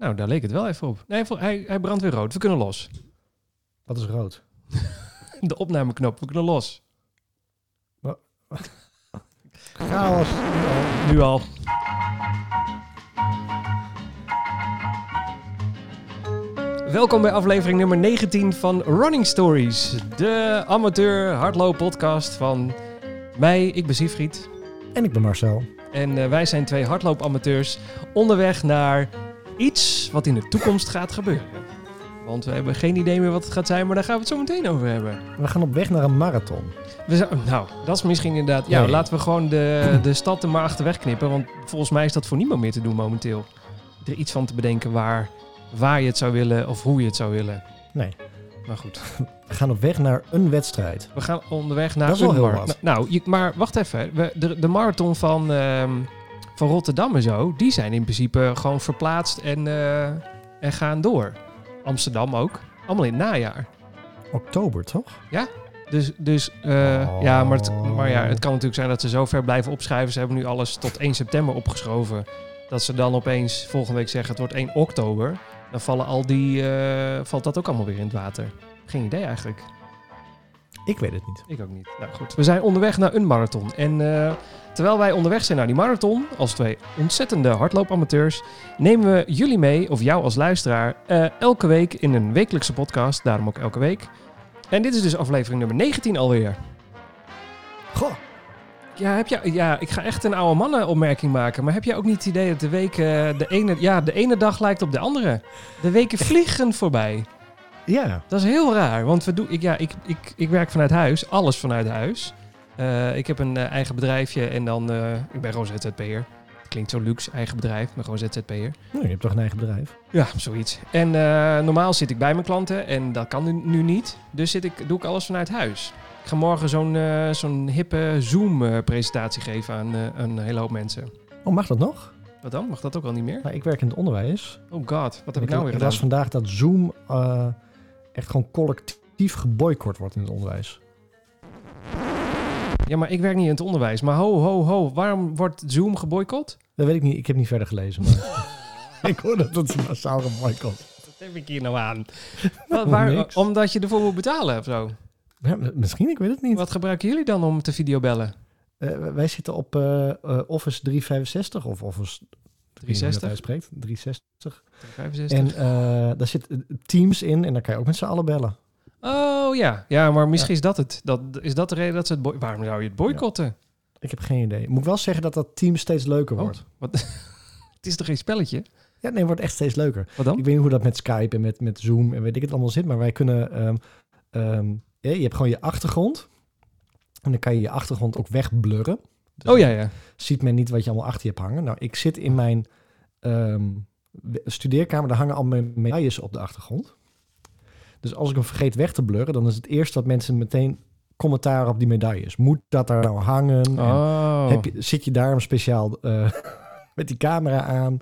Nou, daar leek het wel even op. Nee, hij, hij brandt weer rood. We kunnen los. Wat is rood? De opnameknop, we kunnen los. Chaos. Nu al. Welkom bij aflevering nummer 19 van Running Stories. De amateur hardlooppodcast van mij, ik ben Siegfried. En ik ben Marcel. En eh, wij zijn twee hardloopamateurs onderweg naar iets wat in de toekomst gaat gebeuren. Want we hebben geen idee meer wat het gaat zijn, maar daar gaan we het zo meteen over hebben. We gaan op weg naar een marathon. We zijn, nou, dat is misschien inderdaad... Ja, Nee. laten we gewoon de, de stad er maar achterweg knippen. Want volgens mij is dat voor niemand meer te doen momenteel. Er iets van te bedenken waar, waar je het zou willen of hoe je het zou willen. Nee, Maar goed, we gaan op weg naar een wedstrijd. we gaan onderweg naar... Dat is wel een heel wat. Nou, je- maar wacht even. We, de, de marathon van, ehm, van Rotterdam en zo... die zijn in principe gewoon verplaatst en, eh, en gaan door. Amsterdam ook. Allemaal in het najaar. Oktober, toch? Dus, dus eh, Oh. ja, maar het, maar ja, het kan natuurlijk zijn dat ze zo ver blijven opschuiven. Ze hebben nu alles tot 1 september opgeschoven. Dat ze dan opeens volgende week zeggen het wordt 1 oktober. Dan vallen al die, eh, valt dat ook allemaal weer in het water. Geen idee eigenlijk. Ik weet het niet. Ik ook niet. Nou goed, we zijn onderweg naar een marathon. En terwijl wij onderweg zijn naar die marathon, als twee ontzettende hardloopamateurs, nemen we jullie mee, of jou als luisteraar, eh, elke week in een wekelijkse podcast. Daarom ook elke week. En dit is dus aflevering nummer 19 alweer. Goh, Ja, heb je, ja, ik ga echt een oude mannenopmerking maken. Maar heb jij ook niet het idee dat de weken de ene, ja, de ene dag lijkt op de andere? De weken vliegen voorbij. ja. Dat is heel raar. Want we doen, ik, ja, ik, ik, ik werk vanuit huis. Alles vanuit huis. Eh, ik heb een eh, eigen bedrijfje en dan... eh, ik ben gewoon ZZP'er. Het klinkt zo luxe, eigen bedrijf, maar gewoon ZZP'er. Nou, je hebt toch een eigen bedrijf? Ja, zoiets. En normaal zit ik bij mijn klanten en dat kan nu, nu niet. Dus zit ik, doe ik alles vanuit huis. Ik ga morgen zo'n zo'n hippe Zoom-presentatie geven aan een hele hoop mensen. Oh, mag dat nog? Wat dan? Mag dat ook al niet meer? Nou, ik werk in het onderwijs. Oh god, wat heb ik ik nou weer gedaan? las vandaag dat Zoom echt gewoon collectief geboycott wordt in het onderwijs. Ja, maar ik werk niet in het onderwijs. Maar ho, ho, ho. Waarom wordt Zoom geboycott? Dat weet ik niet. Ik heb niet verder gelezen. Maar ik hoor dat het massaal geboycott. Wat heb ik hier nou aan? Wat, waar, Niks. omdat je ervoor moet betalen of zo. Ja, misschien, ik weet het niet. Wat gebruiken jullie dan om te videobellen? Eh, wij zitten op eh, eh, Office 365 of Office 360? spreekt. 360. 65? En daar zit Teams in en dan kan je ook met z'n allen bellen. Oh ja. Ja, maar misschien is dat het. Dat, is dat de reden dat ze het boy- Waarom zou je het boycotten? Ik heb geen idee. Moet ik wel zeggen dat dat Teams steeds leuker Oh. wordt. Wat? het is toch geen spelletje? Ja, nee, het wordt echt steeds leuker. Wat dan? Ik weet niet hoe dat met Skype en met, met Zoom en weet ik het allemaal zit, maar wij kunnen... ehm, ehm, ja, je hebt gewoon je achtergrond en dan kan je je achtergrond ook wegblurren. Dus Oh ja, ja. ziet men niet wat je allemaal achter je hebt hangen. Nou, ik zit in mijn ehm, we- studeerkamer, daar hangen al mijn medailles op de achtergrond. Dus als ik hem vergeet weg te blurren, dan is het eerst dat mensen meteen commentaar op die medailles. Moet dat daar nou hangen? En Oh. heb je, zit je daarom speciaal eh, met die camera aan?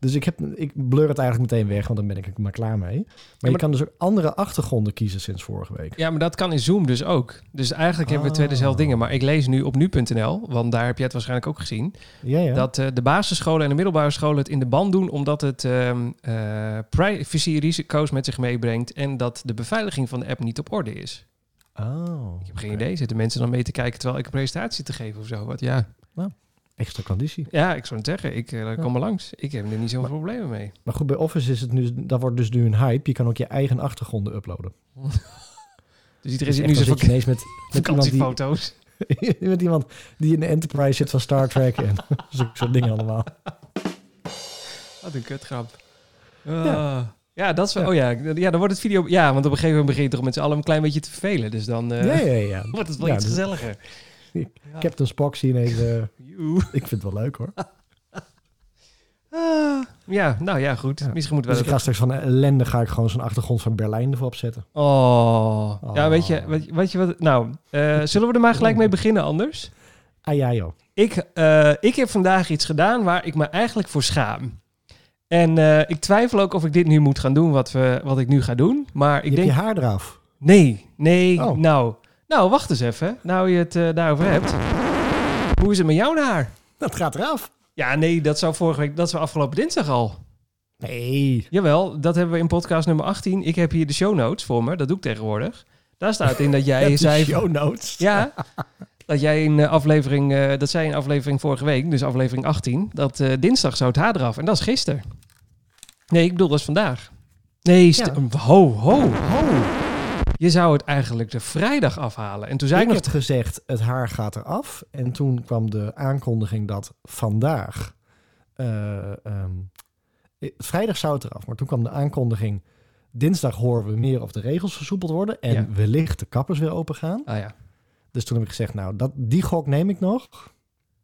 Dus ik, heb, ik blur het eigenlijk meteen weg, want dan ben ik er maar klaar mee. Maar, je maar- kan dus ook andere achtergronden kiezen sinds vorige week. Ja, maar dat kan in Zoom dus ook. Dus eigenlijk hebben we twee Oh. dezelfde dingen. Maar ik lees nu op nu.nl, want daar heb je het waarschijnlijk ook gezien. Ja, ja. Dat eh, de basisscholen en de middelbare scholen het in de band doen omdat het ehm eh, privacy-risico's met zich meebrengt en dat de beveiliging van de app niet op orde is. Oh, Ik heb geen idee. Zitten mensen dan mee te kijken terwijl ik een presentatie te geven of zo? Wat ja. Extra conditie. Ja, ik zou het zeggen. Ik eh, kom maar langs. Ik heb er niet zoveel problemen mee. Maar goed, bij Office is het nu, dat wordt dus nu een hype. Je kan ook je eigen achtergronden uploaden. Dus iedereen zit nu je ineens met, met iemand die, vakantiefoto's. met iemand die in de Enterprise zit van Star Trek en soort dingen allemaal. Wat een kutgrap. Ah. Ja. Ja. dat is wel... Ja. Oh ja, ja, dan wordt het video... Ja, want op een gegeven moment begin je toch met z'n allen een klein beetje te vervelen. Dus dan eh, ja, ja, ja. wordt het wel iets dus- gezelliger. Ik- Ja. Captain Spock zie ineens... eh, ik vind het wel leuk hoor. Ah, ja, nou ja, goed. Ja. Misschien moeten Dus ik ga straks van ellende ga ik gewoon zo'n achtergrond van Berlijn ervoor opzetten. Oh. Ja, Oh. weet je, weet, je- weet je wat... Nou, eh, zullen we er maar gelijk mee beginnen anders? Ah ja joh. Ik, eh, ik heb vandaag iets gedaan waar ik me eigenlijk voor schaam. En ik twijfel ook of ik dit nu moet gaan doen, wat, we, wat ik nu ga doen. Maar ik je denk... je haar eraf. Nee, nee, Oh. nou... Nou, wacht eens even. Nou je het eh, daarover hebt. Hoe is het met jouw haar? Dat gaat eraf. Ja, nee, dat zou vorige week... Dat was afgelopen dinsdag al. Nee. Jawel, dat hebben we in podcast nummer 18. Ik heb hier de show notes voor me. Dat doe ik tegenwoordig. Daar staat in dat jij zei... show notes. Ja, dat jij in eh, aflevering... eh, dat zei in aflevering vorige week, dus aflevering 18... dat dinsdag zou het haar eraf. En dat is gisteren. Nee, ik bedoel, dat is vandaag. Nee, ho, ho, ho. Je zou het eigenlijk de vrijdag afhalen. En toen zei ik ik, nog... heb gezegd, het haar gaat eraf. En toen kwam de aankondiging dat vandaag... eh, ehm, eh, vrijdag zou het eraf, maar toen kwam de aankondiging... Dinsdag horen we meer of de regels versoepeld worden. En Ja. wellicht de kappers weer open gaan. Ah ja. Dus toen heb ik gezegd, nou, dat, die gok neem ik nog.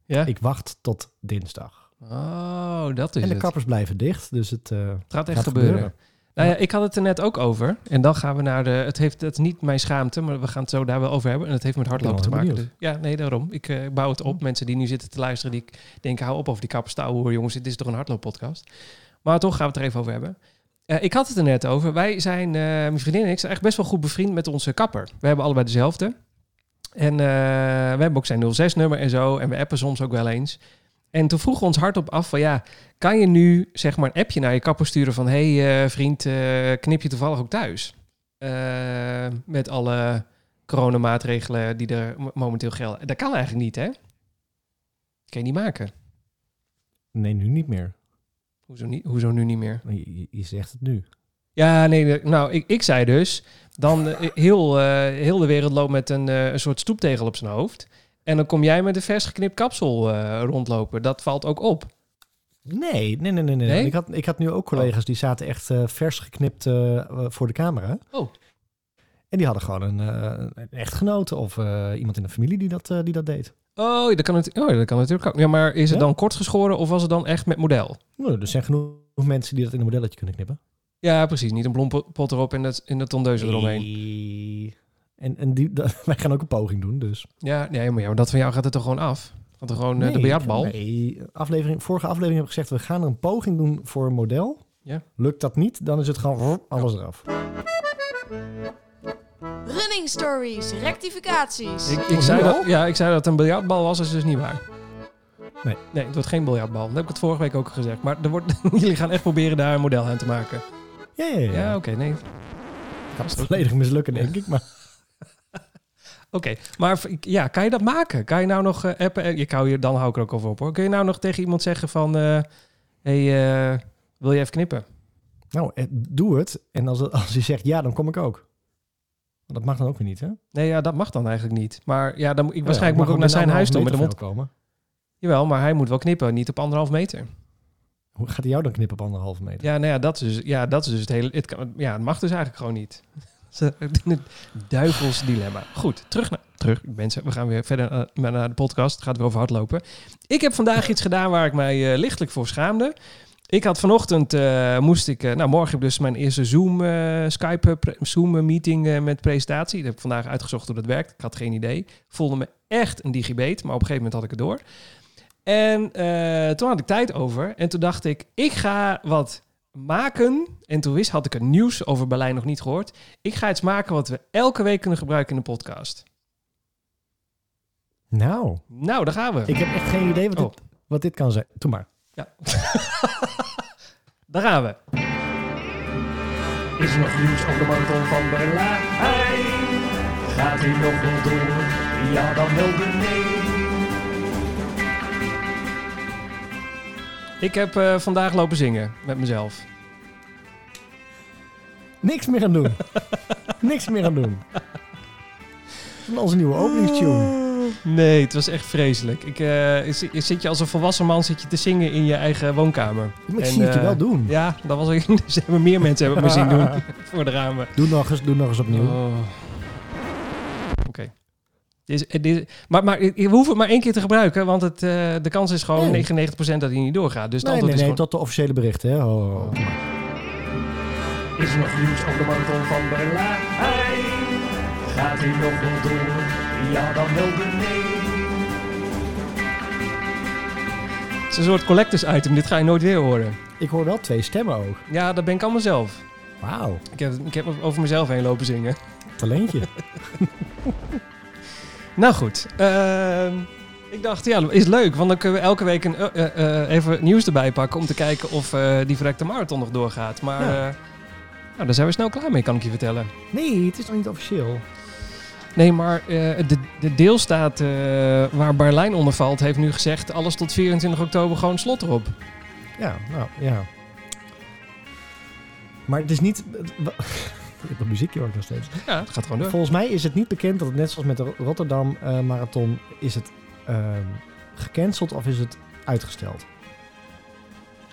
Ja? Ik wacht tot dinsdag. Oh, dat is en de het. kappers blijven dicht, dus het eh, Het gaat echt gaat gebeuren. gebeuren. Nou ja, ik had het er net ook over. En dan gaan we naar de... Het heeft het is niet mijn schaamte, maar we gaan het zo daar wel over hebben. En het heeft met hardlopen te maken. Dus, ja, nee, daarom. Ik eh, bouw het op. Mensen die nu zitten te luisteren, die denken... hou op over die kappers hoor jongens. Dit is toch een hardlooppodcast. Maar toch gaan we het er even over hebben. Eh, ik had het er net over. Wij zijn, eh, mijn vriendin en ik, zijn echt best wel goed bevriend met onze kapper. We hebben allebei dezelfde. En we hebben ook zijn 06-nummer en zo. En we appen soms ook wel eens. En toen vroegen we ons hardop af van ja, kan je nu zeg maar een appje naar je kapper sturen van hey eh, vriend, eh, knip je toevallig ook thuis? Eh, met alle coronamaatregelen die er mo- momenteel gelden. Dat kan eigenlijk niet, hè? Kan je niet maken. nee, nu niet meer. Hoezo, niet, hoezo nu niet meer? Je, je- zegt het nu. Ja, nee, nou, ik, ik zei dus, dan heel, heel de wereld loopt met een, een soort stoeptegel op zijn hoofd. En dan kom jij met een vers geknipt kapsel eh, rondlopen. Dat valt ook op. Nee, nee, nee, nee. nee. Nee? Ik, had, ik had nu ook collega's die zaten echt eh, vers geknipt eh, voor de camera. Oh. En die hadden gewoon een, een echtgenote of iemand in de familie die dat, die dat deed. Oh, dat kan, het, oh, dat kan natuurlijk ook. Ja, maar is het Ja? dan kort geschoren of was het dan echt met model? Nou, er zijn genoeg mensen die dat in een modelletje kunnen knippen. Ja, precies. Niet een bloempot erop en het, in de tondeuze eromheen. Nee. En, en die, dat- wij gaan ook een poging doen, dus. Ja, nee, maar, ja, maar dat van jou gaat het toch gewoon af? Gaat er gewoon eh, de biljartbal? Nee, aflevering, vorige aflevering heb ik gezegd, we gaan er een poging doen voor een model. Ja. Lukt dat niet, dan is het gewoon alles eraf. Running stories, rectificaties. Ik, ik, zei dat, ja, ik zei dat het een biljartbal was, dat is dus niet waar. Nee. Nee, het wordt geen biljartbal. Dat heb ik het vorige week ook gezegd. Maar er wordt, jullie gaan echt proberen daar een model aan te maken. Ja, ja, ja. Ja, oké, nee. gaat volledig mislukken, denk ik. Maar Oké, maar ja, kan je dat maken? Kan je nou nog eh, appen? eh, Je kan je, dan hou ik er ook over op hoor. Kun je nou nog tegen iemand zeggen van... eh hey, eh, wil je even knippen? nou, eh, doe het. En als, als hij zegt ja, dan kom ik ook. Dat mag dan ook weer niet, hè? Nee, ja, dat mag dan eigenlijk niet. Maar ja, dan, moet ik, waarschijnlijk moet ik ook naar zijn huis toe met de mond. komen. Jawel, maar hij moet wel knippen, niet op anderhalf meter. Hoe gaat hij jou dan knippen op anderhalve meter? Ja, nou ja, dat is, dus- ja, dat is dus het hele... Het ja, het mag dus eigenlijk gewoon niet. Duivels dilemma. Goed, terug naar... Terug, mensen. We gaan weer verder eh, naar- de podcast. Het gaat weer over hardlopen. Ik heb vandaag iets gedaan waar ik mij eh, lichtelijk voor schaamde. Ik had vanochtend, eh, moest ik... nou, morgen heb ik dus mijn eerste Zoom, Skype, Zoom meeting met presentatie. Dat heb ik vandaag uitgezocht hoe dat werkt. Ik had geen idee. Voelde me echt een digibeet, maar op een gegeven moment had ik het door. En toen had ik tijd over. En toen dacht ik, ik ga wat maken. En toen wist, had ik het nieuws over Berlijn nog niet gehoord. Ik ga iets maken wat we elke week kunnen gebruiken in de podcast. Nou, Nou, daar gaan we. ik heb echt geen idee wat, Oh. dit, wat dit kan zijn. Doe maar. Ja. daar gaan we. Is er nog nieuws over de marathon van Berlijn? Gaat hij nog wel door? Ja, dan wel nee. Ik heb eh, vandaag lopen zingen met mezelf. Niks meer aan doen. Niks meer aan doen. Van onze nieuwe openingstune. Nee, het was echt vreselijk. Ik, eh, zit- zit je als een volwassen man zit je te zingen in je eigen woonkamer. Maar ik zie het je eh, wel doen. Ja, dat was ik. Dus hebben meer mensen hebben het me zien doen voor de ramen. Doe nog eens, doe nog eens opnieuw. Oh. Oké. Dit dit is- maar, maar we hoeven het maar één keer te gebruiken, want het, eh, de kans is gewoon Nee. 99% dat hij niet doorgaat. Dus nee, nee, nee, gewoon... tot de officiële berichten. Hè? Oh, oh, oh. Is er nog nieuws over de marathon van Berlijn? Gaat hij nog wel door? Ja, dan wel nee. Het is een soort collectors item, dit ga je nooit weer horen. Ik hoor wel twee stemmen ook. Ja, dat ben ik allemaal zelf. Wauw, Ik heb, ik heb over mezelf heen lopen zingen. talentje. Nou goed, ehm, Ik dacht, ja, is leuk. Want dan kunnen we elke week een, eh, eh, eh, even nieuws erbij pakken om te kijken of eh, die verrekte marathon nog doorgaat. Maar Ja. Eh, nou, daar zijn we snel klaar mee, kan ik je vertellen. Nee, het is nog niet officieel. Nee, maar eh, de, de deelstaat eh, waar Berlijn onder valt, heeft nu gezegd alles tot 24 oktober gewoon slot erop. Ja, nou, ja. Maar het is niet... Ik heb een muziekje ook nog steeds. Ja, het gaat gewoon door. Volgens mij is het niet bekend dat het net zoals met de Rotterdam eh, Marathon... is het ehm, gecanceld of is het uitgesteld?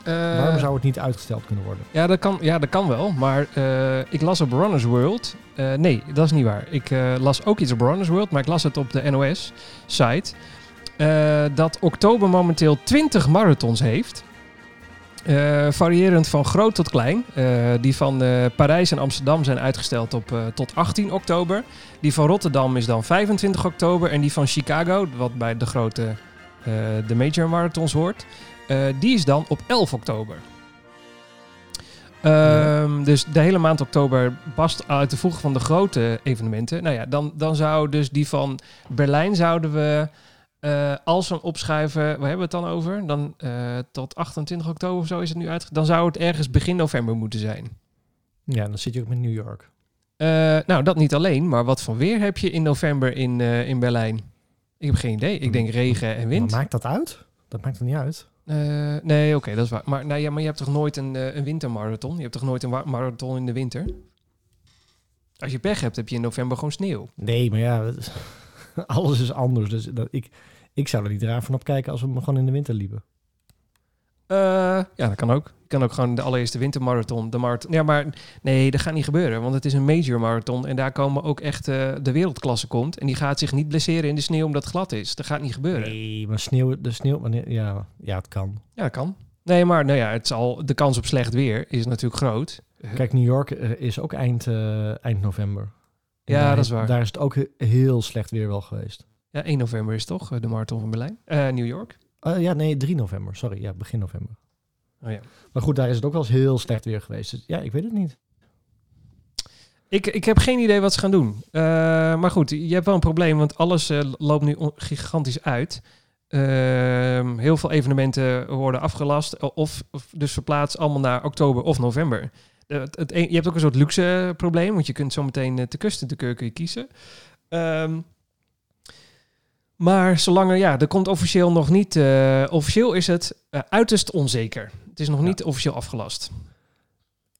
Eh, Waarom zou het niet uitgesteld kunnen worden? Ja, dat kan, ja, dat kan wel. Maar eh, ik las op Runners World. eh, nee, dat is niet waar. Ik las ook iets op Runners World, maar ik las het op de NOS-site. dat oktober momenteel 20 marathons heeft. Variërend van groot tot klein. Die van Parijs en Amsterdam zijn uitgesteld op, tot 18 oktober. Die van Rotterdam is dan 25 oktober. En die van Chicago, wat bij de grote de major marathons hoort, eh, die is dan op 11 oktober. Ehm, Dus de hele maand oktober past uit de voegen van de grote evenementen. Nou ja, dan, dan zou dus die van Berlijn zouden we, eh, als we hem opschuiven, waar hebben we het dan over? Dan eh, tot 28 oktober of zo is het nu uit. Dan zou het ergens begin november moeten zijn. Ja, dan zit je ook met New York. Nou, dat niet alleen, maar wat voor weer heb je in november in, in Berlijn? Ik heb geen idee. Ik denk regen en wind. Maar maakt dat uit? Dat maakt er niet uit. Eh, nee, oké, dat is waar. Maar, nou ja, maar je hebt toch nooit een, eh, een wintermarathon? Je hebt toch nooit een marathon in de winter? Als je pech hebt, heb je in november gewoon sneeuw. Nee, maar ja, alles is anders. Dus dat, ik, ik zou er niet raar van op kijken als we hem gewoon in de winter liepen. Eh, ja, dat kan ook. Je kan ook gewoon de allereerste wintermarathon, de marathon. Ja, maar nee, dat gaat niet gebeuren, want het is een major marathon en daar komen ook echt eh, de wereldklasse komt en die gaat zich niet blesseren in de sneeuw omdat het glad is. Dat gaat niet gebeuren. Nee, maar sneeuw, de sneeuw, wanneer, ja, ja, het kan. Ja, kan. Nee, maar nou ja, het zal, de kans op slecht weer is natuurlijk groot. Kijk, New York eh, is ook eind, eind november. En Ja, daar dat is waar. Daar is het ook he- heel slecht weer wel geweest. Ja, 1 november is toch de marathon van Berlijn? New York. Eh, ja, nee, 3 november. Sorry, ja, begin november. Oh ja. Maar goed, daar is het ook wel eens heel slecht weer geweest. Dus ja, ik weet het niet. Ik, ik heb geen idee wat ze gaan doen. Eh, maar goed, je hebt wel een probleem, want alles eh, loopt nu gigantisch uit. Ehm, heel veel evenementen worden afgelast of, of dus verplaatst allemaal naar oktober of november. Het, je hebt ook een soort luxe probleem, want je kunt zo meteen eh, te kust en te keur kun je kiezen. Ehm, maar zolang er, ja, er komt officieel nog niet, eh, officieel is het eh, uiterst onzeker. Het is nog Ja. niet officieel afgelast.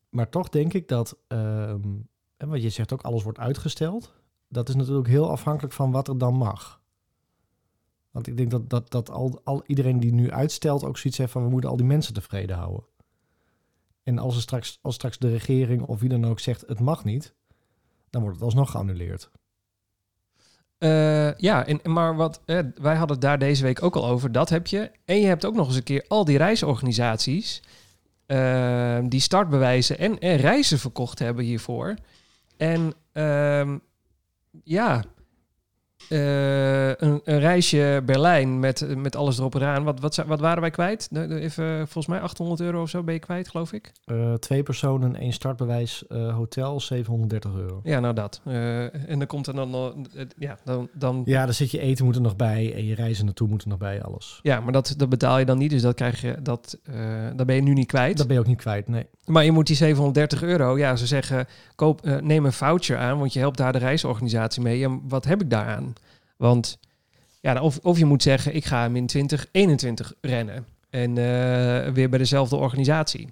Maar toch denk ik dat, ehm en wat je zegt ook, alles wordt uitgesteld. Dat is natuurlijk heel afhankelijk van wat er dan mag. Want ik denk dat, dat, dat al, al iedereen die nu uitstelt ook zoiets heeft van we moeten al die mensen tevreden houden. En als, er straks, als straks de regering of wie dan ook zegt het mag niet, dan wordt het alsnog geannuleerd. Eh, ja, en, maar wat, eh, wij hadden het daar deze week ook al over. Dat heb je. En je hebt ook nog eens een keer al die reisorganisaties. eh, die startbewijzen en, en reizen verkocht hebben hiervoor. En ehm, ja, eh, een, een reisje Berlijn met, met alles erop en eraan. Wat, wat, wat waren wij kwijt? Even, volgens mij 800 euro of zo ben je kwijt, geloof ik. Eh, twee personen, één startbewijs, eh, hotel, 730 euro. Ja, nou dat. En dan komt er dan, ja, dan, dan Ja, dan zit je eten moet er nog bij en je reizen naartoe moet er nog bij, alles. Ja, maar dat, dat betaal je dan niet, dus dat krijg je, dat, dat ben je nu niet kwijt. Dat ben je ook niet kwijt, nee. Maar je moet die 730 euro, ja, ze zeggen, koop, neem een voucher aan, want je helpt daar de reisorganisatie mee. Ja, wat heb ik daaraan? Want ja, of, of je moet zeggen, ik ga hem in 2021 rennen. En eh, weer bij dezelfde organisatie.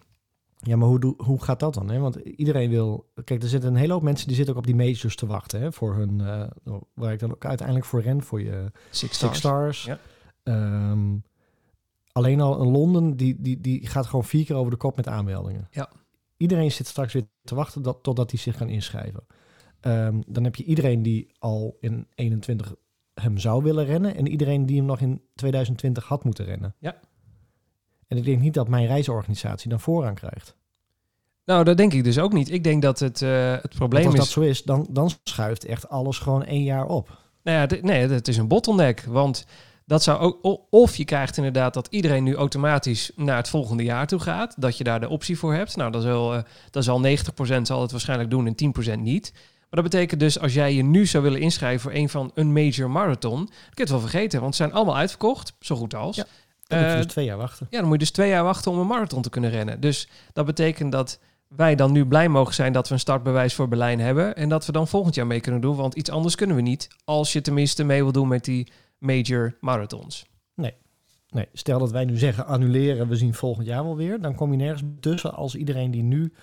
Ja, maar hoe, hoe gaat dat dan? Hè? Want iedereen wil... Kijk, er zitten een hele hoop mensen die zitten ook op die majors te wachten. Hè? Voor hun... eh, waar ik dan ook uiteindelijk voor ren, voor je Six Six Stars. Stars. Ja. Ehm, alleen al in Londen, die, die, die gaat gewoon vier keer over de kop met aanmeldingen. Ja. Iedereen zit straks weer te wachten dat, totdat hij zich kan inschrijven. Ehm, dan heb je iedereen die al in 21 hem zou willen rennen... en iedereen die hem nog in 2020 had moeten rennen. Ja. En ik denk niet dat mijn reisorganisatie dan voorrang krijgt. Nou, dat denk ik dus ook niet. Ik denk dat het, eh, het probleem Want als is... dat zo is, dan, dan schuift echt alles gewoon één jaar op. Nou ja, nee, het is een bottleneck. Want dat zou ook. Of je krijgt inderdaad dat iedereen nu automatisch naar het volgende jaar toe gaat. Dat je daar de optie voor hebt. Nou, dat zal, eh, dat zal 90% zal het waarschijnlijk doen en 10% niet. Maar dat betekent dus als jij je nu zou willen inschrijven voor een van een major marathon, dan kun je het wel vergeten, want ze zijn allemaal uitverkocht, zo goed als. Ja. Dan moet je Eh, dus twee jaar wachten. ja, dan moet je dus twee jaar wachten om een marathon te kunnen rennen. Dus dat betekent dat wij dan nu blij mogen zijn dat we een startbewijs voor Berlijn hebben. En dat we dan volgend jaar mee kunnen doen. Want iets anders kunnen we niet. Als je tenminste mee wil doen met die major marathons. Nee, stel dat wij nu zeggen annuleren, we zien volgend jaar wel weer. Dan kom je nergens tussen als iedereen die nu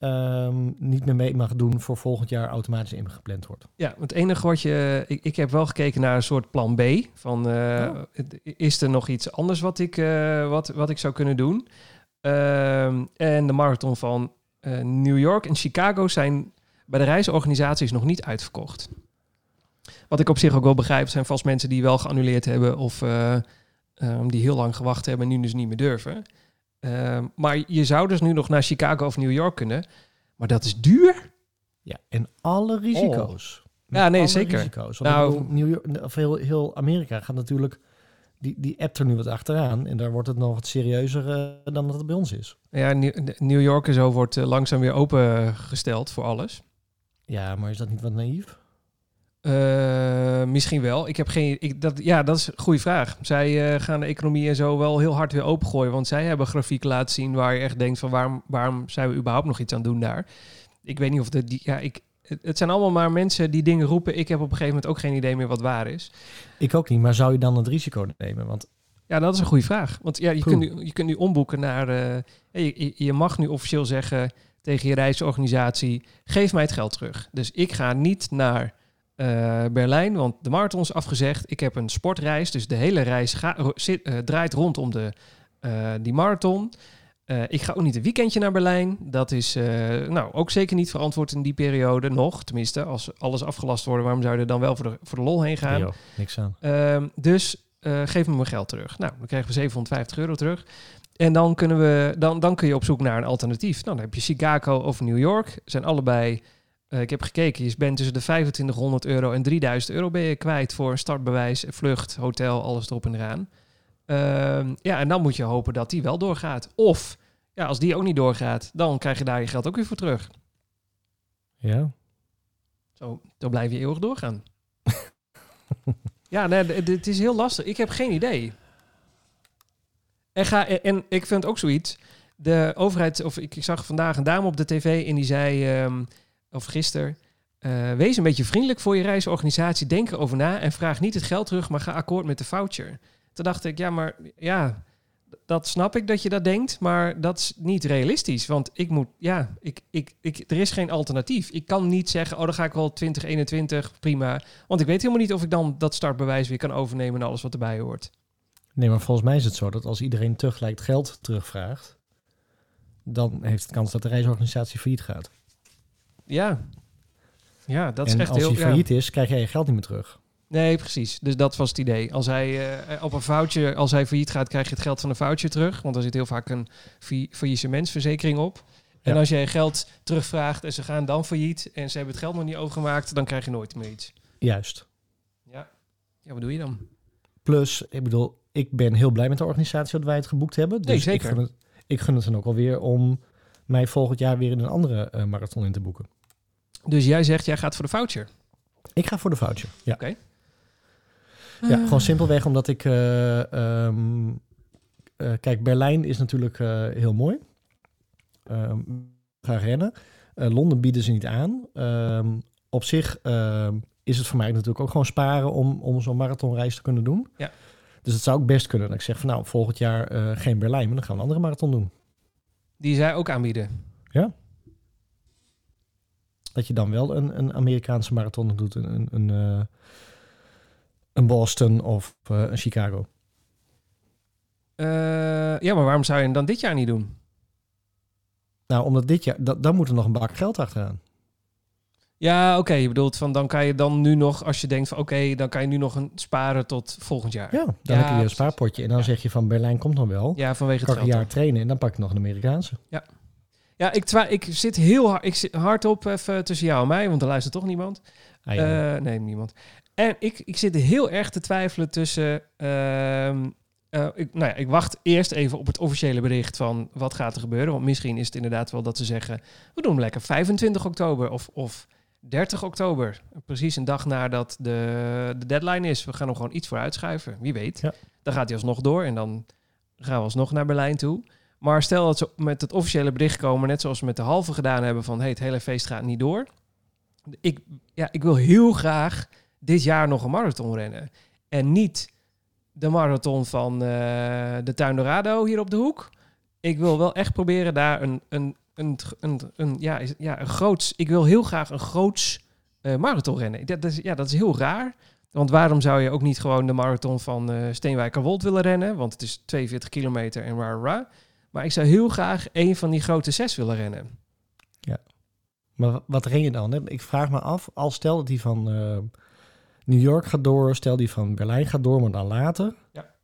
ehm, niet meer mee mag doen voor volgend jaar automatisch ingepland wordt. Ja, het enige wat je. Ik, ik heb wel gekeken naar een soort plan B. Van eh, Oh. is er nog iets anders wat ik, eh, wat, wat ik zou kunnen doen? Ehm, en de marathon van eh, New York en Chicago zijn bij de reisorganisaties nog niet uitverkocht. Wat ik op zich ook wel begrijp, zijn vast mensen die wel geannuleerd hebben of eh, ehm, die heel lang gewacht hebben en nu dus niet meer durven. Ehm, maar je zou dus nu nog naar Chicago of New York kunnen. Maar dat is duur. Ja, en alle risico's. Met Ja, nee, alle zeker. Risico's. Want Nou, bedoel, New York, of heel, heel Amerika gaat natuurlijk, die, die app er nu wat achteraan. En daar wordt het nog wat serieuzer eh, dan dat het bij ons is. Ja, New New York en zo wordt eh, langzaam weer opengesteld voor alles. Ja, maar is dat niet wat naïef? Eh, misschien wel. Ik heb geen. Ik, dat, ja, dat is een goede vraag. Zij eh, gaan de economie en zo wel heel hard weer opengooien. Want zij hebben grafieken laten zien waar je echt denkt van waarom, waarom zijn we überhaupt nog iets aan het doen daar? Ik weet niet of de, die, ja, ik, het, zijn allemaal maar mensen die dingen roepen. Ik heb op een gegeven moment ook geen idee meer wat waar is. Ik ook niet, maar zou je dan het risico nemen? Want Ja, dat is een goede vraag. Want ja, je, kunt nu, je kunt nu omboeken naar. eh, je- je mag nu officieel zeggen tegen je reisorganisatie: geef mij het geld terug. Dus ik ga niet naar eh, Berlijn, want de marathon is afgezegd. Ik heb een sportreis, dus de hele reis ga, zit, eh, draait rondom de, eh, die marathon. Ik ga ook niet een weekendje naar Berlijn. Dat is nou ook zeker niet verantwoord in die periode nog. Tenminste, als alles afgelast wordt, waarom zou je er dan wel voor de, voor de lol heen gaan? niks aan. Ehm, dus geef me mijn geld terug. Nou, dan krijgen we 750 euro terug. En dan, kunnen we, dan, dan kun je op zoek naar een alternatief. Nou, dan heb je Chicago of New York. Zijn allebei, eh, ik heb gekeken, je bent tussen de 2500 euro en 3000 euro ben je kwijt voor een startbewijs, vlucht, hotel, alles erop en eraan. Ehm, ja, en dan moet je hopen dat die wel doorgaat. Of, ja, als die ook niet doorgaat, dan krijg je daar je geld ook weer voor terug. Ja? Zo, dan blijf je eeuwig doorgaan. ja, nee, het is heel lastig. Ik heb geen idee. En, ga, en, en ik vind ook zoiets. De overheid, of ik, ik zag vandaag een dame op de tv en die zei, ehm, of gisteren, eh, wees een beetje vriendelijk voor je reisorganisatie. Denk erover na en vraag niet het geld terug, maar ga akkoord met de voucher. Toen dacht ik, ja, maar ja, dat snap ik dat je dat denkt, maar dat is niet realistisch. Want ik moet, ja, ik, ik, ik, er is geen alternatief. Ik kan niet zeggen, oh, dan ga ik wel 2021, prima. Want ik weet helemaal niet of ik dan dat startbewijs weer kan overnemen en alles wat erbij hoort. Nee, maar volgens mij is het zo dat als iedereen tegelijk geld terugvraagt, dan heeft het kans dat de reisorganisatie failliet gaat. Ja, ja dat is en echt als heel... hij ja. failliet is, krijg jij je geld niet meer terug. Nee, precies. Dus dat was het idee. Als hij eh, op een voucher, als hij failliet gaat, krijg je het geld van de voucher terug. Want er zit heel vaak een fa- faillissementsverzekering op. En Ja. als jij geld terugvraagt en ze gaan dan failliet en ze hebben het geld nog niet overgemaakt, dan krijg je nooit meer iets. Juist. Ja. Ja, wat doe je dan? Plus, ik bedoel, ik ben heel blij met de organisatie dat wij het geboekt hebben. Dus Nee, zeker. Ik gun, het, ik gun het dan ook alweer om mij volgend jaar weer in een andere eh, marathon in te boeken. Dus jij zegt, jij gaat voor de voucher. Ik ga voor de voucher. Ja, Oké. ja gewoon simpelweg omdat ik... eh, ehm, eh, kijk, Berlijn is natuurlijk eh, heel mooi. Ehm ga rennen. Eh, Londen bieden ze niet aan. Ehm, op zich ehm, is het voor mij natuurlijk ook gewoon sparen om, om zo'n marathonreis te kunnen doen. Ja. Dus het zou ook best kunnen dat ik zeg van nou, volgend jaar eh, geen Berlijn, maar dan gaan we een andere marathon doen. Die zij ook aanbieden. Dat je dan wel een, een Amerikaanse marathon doet, een, een, een, eh, een Boston of eh, een Chicago. Eh, ja, maar waarom zou je hem dan dit jaar niet doen? Nou, omdat dit jaar, da- dan moet er nog een bak geld achteraan. Ja, oké. je bedoelt van dan kan je dan nu nog, als je denkt van oké, dan kan je nu nog een sparen tot volgend jaar. Ja, dan Ja, heb je weer een spaarpotje. En dan Ja. zeg je van Berlijn komt nog wel. Ja, vanwege kan het een jaar trainen en dan pak ik nog een Amerikaanse. Ja, ik, twa- ik zit heel hard, ik zit hardop even tussen jou en mij, want er luistert toch niemand. Ah, ja. Eh, nee, niemand. En ik, ik zit heel erg te twijfelen tussen. ehm, eh, ik, nou ja, ik wacht eerst even op het officiële bericht van wat gaat er gebeuren. Want misschien is het inderdaad wel dat ze zeggen: we doen lekker 25 oktober of, of 30 oktober. Precies een dag nadat de, de deadline is. We gaan hem gewoon iets voor uitschuiven. Wie weet. Ja. Dan gaat hij alsnog door en dan gaan we alsnog naar Berlijn toe. Maar stel dat ze met het officiële bericht komen, net zoals we met de halve gedaan hebben, van hey, het hele feest gaat niet door. Ik, ja, ik wil heel graag dit jaar nog een marathon rennen. En niet de marathon van eh, de Tuin Dorado hier op de hoek. Ik wil wel echt proberen daar een, een, een, een, een, ja, ja, een groots... Ik wil heel graag een groots eh, marathon rennen. Dat, is, ja, dat is heel raar. Want waarom zou je ook niet gewoon de marathon van eh Steenwijkerwold willen rennen? Want het is 42 kilometer en ra ra. Maar ik zou heel graag een van die grote zes willen rennen. Maar wa- wat ren je dan? Hè? Ik vraag me af, al stel dat die van eh, New York gaat door, stel die van Berlijn gaat door, maar dan later. Ja.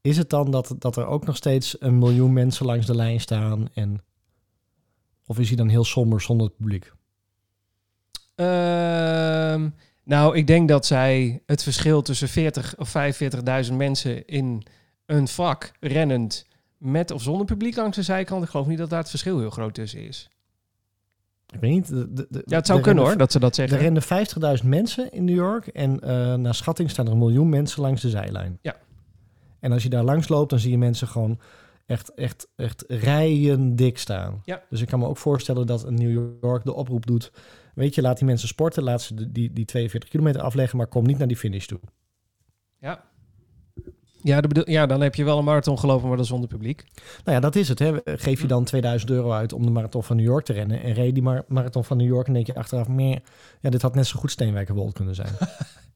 Is het dan dat, dat er ook nog steeds een miljoen mensen langs de lijn staan? En, of is hij dan heel somber zonder het publiek? Ehm, nou, ik denk dat zij het verschil tussen 40 of 45.000 mensen in een vak rennend met of zonder publiek langs de zijkant, ik geloof niet dat daar het verschil heel groot tussen is. Ik weet niet. de- de- de- Ja, het zou er kunnen hoor, dat ze dat Er zeggen. rennen 50.000 mensen in New York en eh naar schatting staan er een miljoen mensen langs de zijlijn. Ja. En als je daar langs loopt, dan zie je mensen gewoon echt, echt, echt rijen dik staan. Ja. Dus ik kan me ook voorstellen dat een New York de oproep doet. Weet je, laat die mensen sporten, laat ze die, die 42 kilometer afleggen, maar kom niet naar die finish toe. Ja. Ja, dat bedoel- ja, dan heb je wel een marathon gelopen, maar dan zonder publiek. Nou ja, dat is het. Hè. Geef je Hm. dan 2000 euro uit om de marathon van New York te rennen. En reed je die mar- marathon van New York en denk je achteraf meer. Ja, dit had net zo goed Steenwijkerwold kunnen zijn.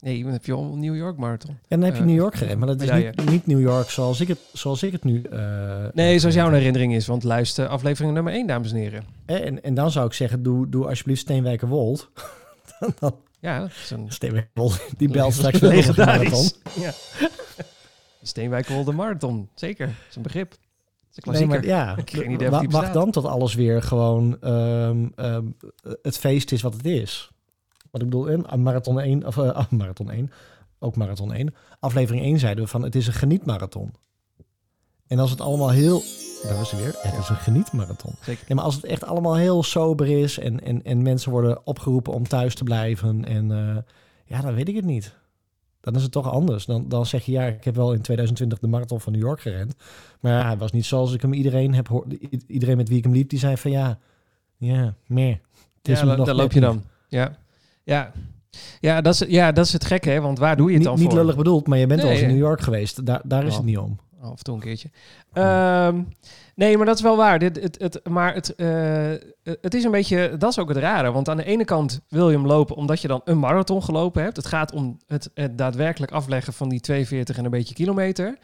Nee, dan heb je al een New York marathon. En dan heb je Eh, New York gerend, maar dat is niet, niet New York zoals ik het, zoals ik het nu... eh, Nee, zoals jouw eh, herinnering is, want luister aflevering nummer 1, dames en heren. En, en dan zou ik zeggen, doe, doe alsjeblieft Steenwijkerwold. dan, dan, Ja, dat is een Steenwijkerwold, die belt straks wel een marathon. legendarisch. Ja. Steenwijkerwolde marathon, zeker. Dat is een begrip. Dat is een Nee, klassieker. maar ja, Ik geen idee of wacht dan tot alles weer gewoon ehm, ehm, het feest is wat het is. Wat ik bedoel, in aan marathon 1, of eh, marathon 1, ook marathon 1. Aflevering 1 zeiden we van het is een genietmarathon. En als het allemaal heel, daar was hij weer, het is een genietmarathon. Zeker. Ja, maar als het echt allemaal heel sober is en, en, en mensen worden opgeroepen om thuis te blijven en eh, ja, dan weet ik het niet. Dan is het toch anders. Dan, dan zeg je ja, ik heb wel in 2020 de marathon van New York gerend. Maar ja, hij was niet zoals ik hem iedereen heb Iedereen met wie ik hem liep, die zei van ja, ja, meer. Het is Ja, daar loop je niet. dan. Ja. Ja. Ja, dat is, ja, dat is het gekke, hè? Want waar doe je het Niet, dan niet voor? lullig bedoeld, maar je bent al eens in. New York geweest. Daar, daar is het niet om. Af en toe een keertje. Ehm, nee, maar dat is wel waar. Dit, het, het, maar het, eh, het is een beetje... Dat is ook het rare. Want aan de ene kant wil je hem lopen omdat je dan een marathon gelopen hebt. Het gaat om het, het daadwerkelijk afleggen van die 42 en een beetje kilometer.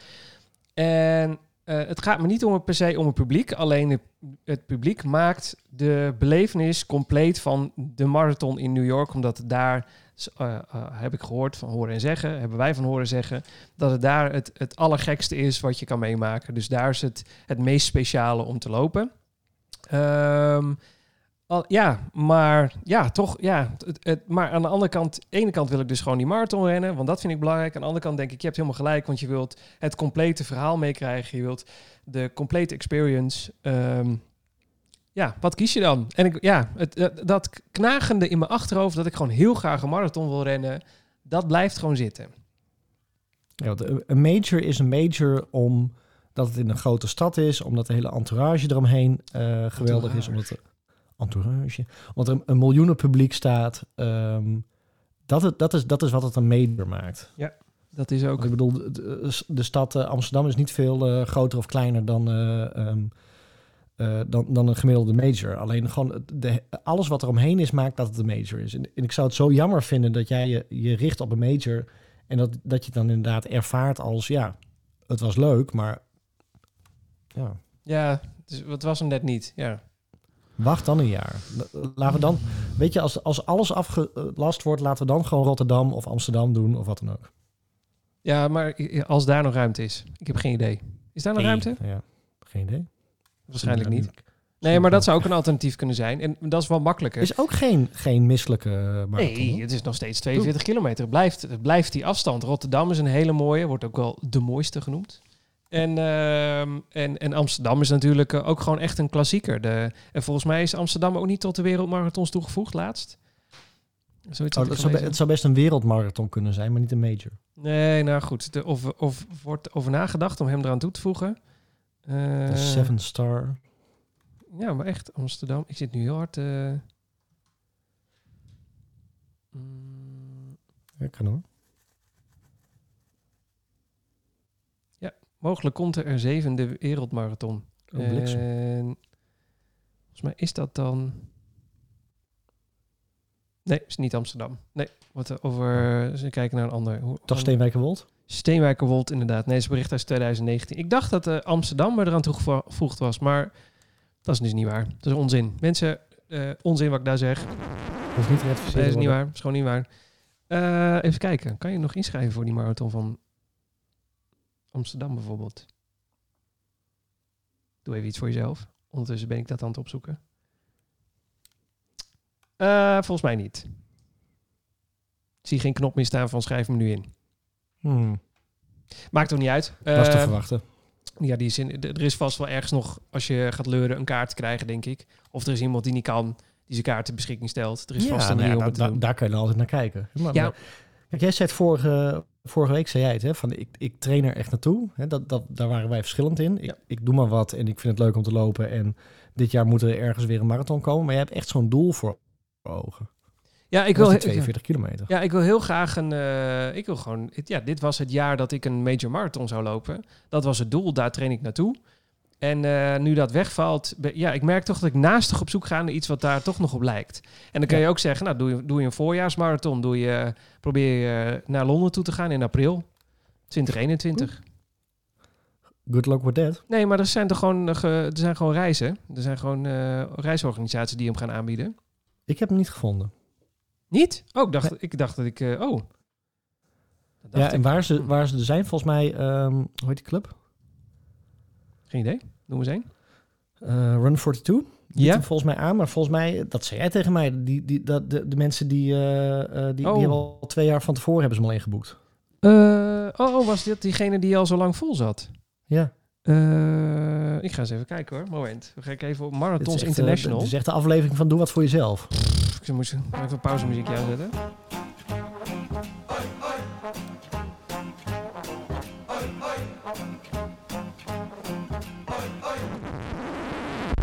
En eh, het gaat me niet om het per se om het publiek. Alleen het, publiek maakt de belevenis compleet van de marathon in New York. Omdat daar, eh, eh, heb ik gehoord van horen en zeggen, hebben wij van horen zeggen, dat het daar het, het allergekste is wat je kan meemaken. Dus daar is het het meest speciale om te lopen. Ehm, al, ja, maar ja, toch, ja. Het, maar aan de andere kant, ene kant wil ik dus gewoon die marathon rennen, want dat vind ik belangrijk. Aan de andere kant denk ik, je hebt helemaal gelijk, want je wilt het complete verhaal meekrijgen. Je wilt de complete experience. Ehm, ja, wat kies je dan? En ik, ja, het, het- dat knagende in mijn achterhoofd dat ik gewoon heel graag een marathon wil rennen, dat blijft gewoon zitten. Ja, want een- major is een major omdat het in een grote stad is, omdat de hele entourage eromheen eh, geweldig is, omdat er entourage, omdat er een miljoenen publiek staat. ehm, dat, het, dat, is, dat is wat het een major maakt. Dat is ook. Want ik bedoel, de, de, de stad eh, Amsterdam is niet veel eh, groter of kleiner dan, eh, ehm, eh, dan, dan een gemiddelde major. Alleen gewoon de, alles wat er omheen is, maakt dat het een major is. En, en ik zou het zo jammer vinden dat jij je, je richt op een major en dat, dat je het dan inderdaad ervaart als, ja, het was leuk, maar ja, Ja, dus het was hem net niet. Ja. wacht dan een jaar. Laten we dan, weet je, als, als alles afgelast wordt, laten we dan gewoon Rotterdam of Amsterdam doen of wat dan ook. ja, maar als daar nog ruimte is. Ik heb geen idee. Is daar nog ruimte? Ja, geen idee. Waarschijnlijk niet. Nee, maar dat zou ook een alternatief kunnen zijn. En dat is wel makkelijker. is ook geen, geen misselijke marathon. Nee, hoor. het is nog steeds 42 kilometer. Het blijft, het blijft die afstand. Rotterdam is een hele mooie, wordt ook wel de mooiste genoemd. En, ehm, en, en Amsterdam is natuurlijk eh, ook gewoon echt een klassieker. De, en volgens mij is Amsterdam ook niet tot de wereldmarathons toegevoegd laatst. Zoiets Oh, dat zou be- het zou best een wereldmarathon kunnen zijn, maar niet een major. Nee, nou goed. De, of, of wordt over nagedacht om hem eraan toe te voegen. Eh, Seven Star. Ja, maar echt, Amsterdam. Ik zit nu heel hard... eh mm, Ja, kan hoor. mogelijk komt er een zevende wereldmarathon. Oh. En volgens mij is dat dan... Nee, is niet Amsterdam. Nee, wat er over... Ze kijken naar een ander. Hoe- Toch Steenwijkerwold? Steenwijkerwold, inderdaad. Nee, is bericht uit 2019. Ik dacht dat eh, Amsterdam er eraan toegevoegd was, maar dat is dus niet waar. Dat is onzin. Mensen, eh, onzin wat ik daar zeg. Hoeft niet Nee, dat is niet waar. Dat is gewoon niet waar. Eh, even kijken. Kan je nog inschrijven voor die marathon van Amsterdam bijvoorbeeld? Doe even iets voor jezelf. Ondertussen ben ik dat aan het opzoeken. Volgens mij niet. Ik zie geen knop meer staan van schrijf me nu in. Hmm, Maakt ook niet uit. was te Eh, verwachten. Ja, die zin, er is vast wel ergens nog, als je gaat leuren, een kaart te krijgen, denk ik. Of er is iemand die niet kan, die zijn kaart ter beschikking stelt. Er is vast een nou ja, da- da- doen. daar kan je altijd naar kijken. Maar, Ja. kijk, jij zei het vorige, vorige week, zei jij het, hè, van ik, ik train er echt naartoe. Hè, dat, dat, daar waren wij verschillend in. Ik, Ja. ik doe maar wat en ik vind het leuk om te lopen. En dit jaar moet er ergens weer een marathon komen. Maar jij hebt echt zo'n doel voor ogen. Ja, ik wil, wil he- 42 kilometer. ja, ik wil heel graag een. eh, ik wil gewoon. Ja, dit was het jaar dat ik een major marathon zou lopen. Dat was het doel, daar train ik naartoe. En eh, nu dat wegvalt, ja, ik merk toch dat ik naastig op zoek ga naar iets wat daar toch nog op lijkt. En dan kan Ja. je ook zeggen, nou, doe je, doe je een voorjaarsmarathon, doe je, probeer je naar Londen toe te gaan in april 2021. Good luck with that. Nee, maar er zijn toch gewoon, eh, ge- er zijn gewoon reizen. Er zijn gewoon eh, reisorganisaties die hem gaan aanbieden. Ik heb hem niet gevonden. Niet? Oh, ik dacht, ik dacht dat ik... eh, oh. Dat dacht Ja, en waar ze, Hm. waar ze er zijn, volgens mij, ehm, hoe heet die club? Geen idee. Noem eens één. Eh, Run 42. Biedt Ja? hem volgens mij aan, maar volgens mij, dat zei jij tegen mij, die, die, dat, de, de mensen die, eh, eh, die, Oh. die hebben al twee jaar van tevoren hebben ze hem al ingeboekt. Eh, oh, oh, was dit diegene die al zo lang vol zat? Ja. Eh, ik ga eens even kijken hoor. Moment. Dan ga ik even op Marathons echt, eh, International. Dit is echt de aflevering van Doe Wat Voor Jezelf. Ik moet even een pauzemuziekje aanzetten.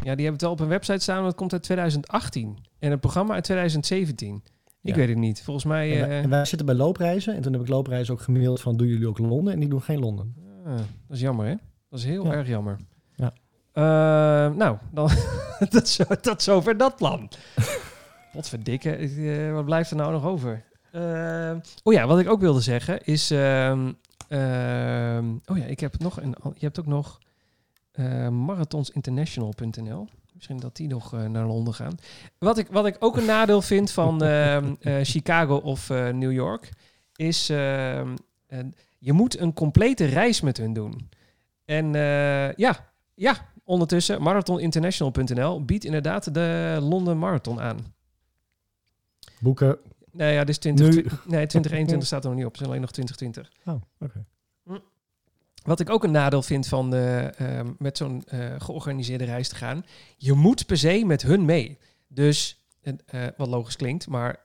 Ja, die hebben het wel op een website staan, dat komt uit 2018. En het programma uit 2017. Ik Ja. weet het niet. Volgens mij... En, wij, eh, en wij zitten bij loopreizen. En toen heb ik loopreizen ook gemaild van, doen jullie ook Londen? En die doen geen Londen. ah, dat is jammer, hè? Dat is heel Ja. erg jammer. Ja. Eh, nou, dan, dat, zo, tot zover dat plan. Wat verdikke. eh, wat blijft er nou nog over? Eh, oh ja, wat ik ook wilde zeggen is... ehm, ehm, oh ja, ik heb nog een... Je hebt ook nog eh, marathonsinternational.nl. Misschien dat die nog eh, naar Londen gaan. Wat ik, wat ik ook een nadeel vind van ehm, Chicago of New York... is... ehm, je moet een complete reis met hun doen. En eh, ja, ja, ondertussen, marathoninternational.nl biedt inderdaad de Londen Marathon aan. Boeken. Nee, ja, dit is 20, Nu. nee, 2021 staat er nog niet op. Het is alleen nog 2020. Oh, oké. Wat ik ook een nadeel vind van eh, ehm, met zo'n eh, georganiseerde reis te gaan. Je moet per se met hun mee. Dus, wat logisch klinkt, maar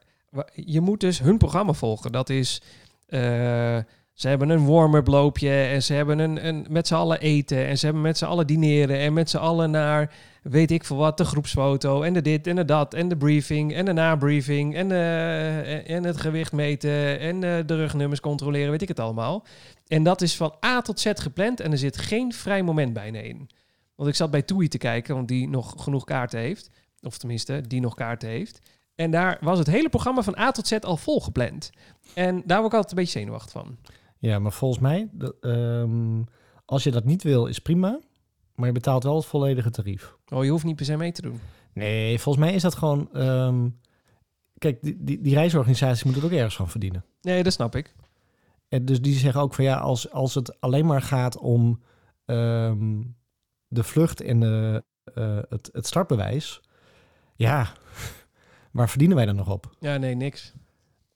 je moet dus hun programma volgen. Dat is, eh, ze hebben een warm-up loopje en ze hebben een, met z'n allen eten en ze hebben met z'n allen dineren en met z'n allen naar, weet ik veel wat, de groepsfoto en de dit en de dat en de briefing en de nabriefing en, eh, en het gewicht meten en eh, de rugnummers controleren, weet ik het allemaal. En dat is van A tot Z gepland en er zit geen vrij moment bijna in. Want ik zat bij Toei te kijken, want die nog genoeg kaarten heeft. Of tenminste, die nog kaarten heeft. En daar was het hele programma van A tot Z al vol gepland. En daar word ik altijd een beetje zenuwachtig van. Ja, maar volgens mij, ehm, als je dat niet wil, is prima. Maar je betaalt wel het volledige tarief. Oh, je hoeft niet per se mee te doen. Nee, volgens mij is dat gewoon... ehm, kijk, die, die, die reisorganisaties moeten er ook ergens van verdienen. Nee, dat snap ik. En dus die zeggen ook van ja, als, als het alleen maar gaat om ehm, de vlucht en de, eh, het, het startbewijs, ja, waar verdienen wij dan nog op? Ja, nee, niks.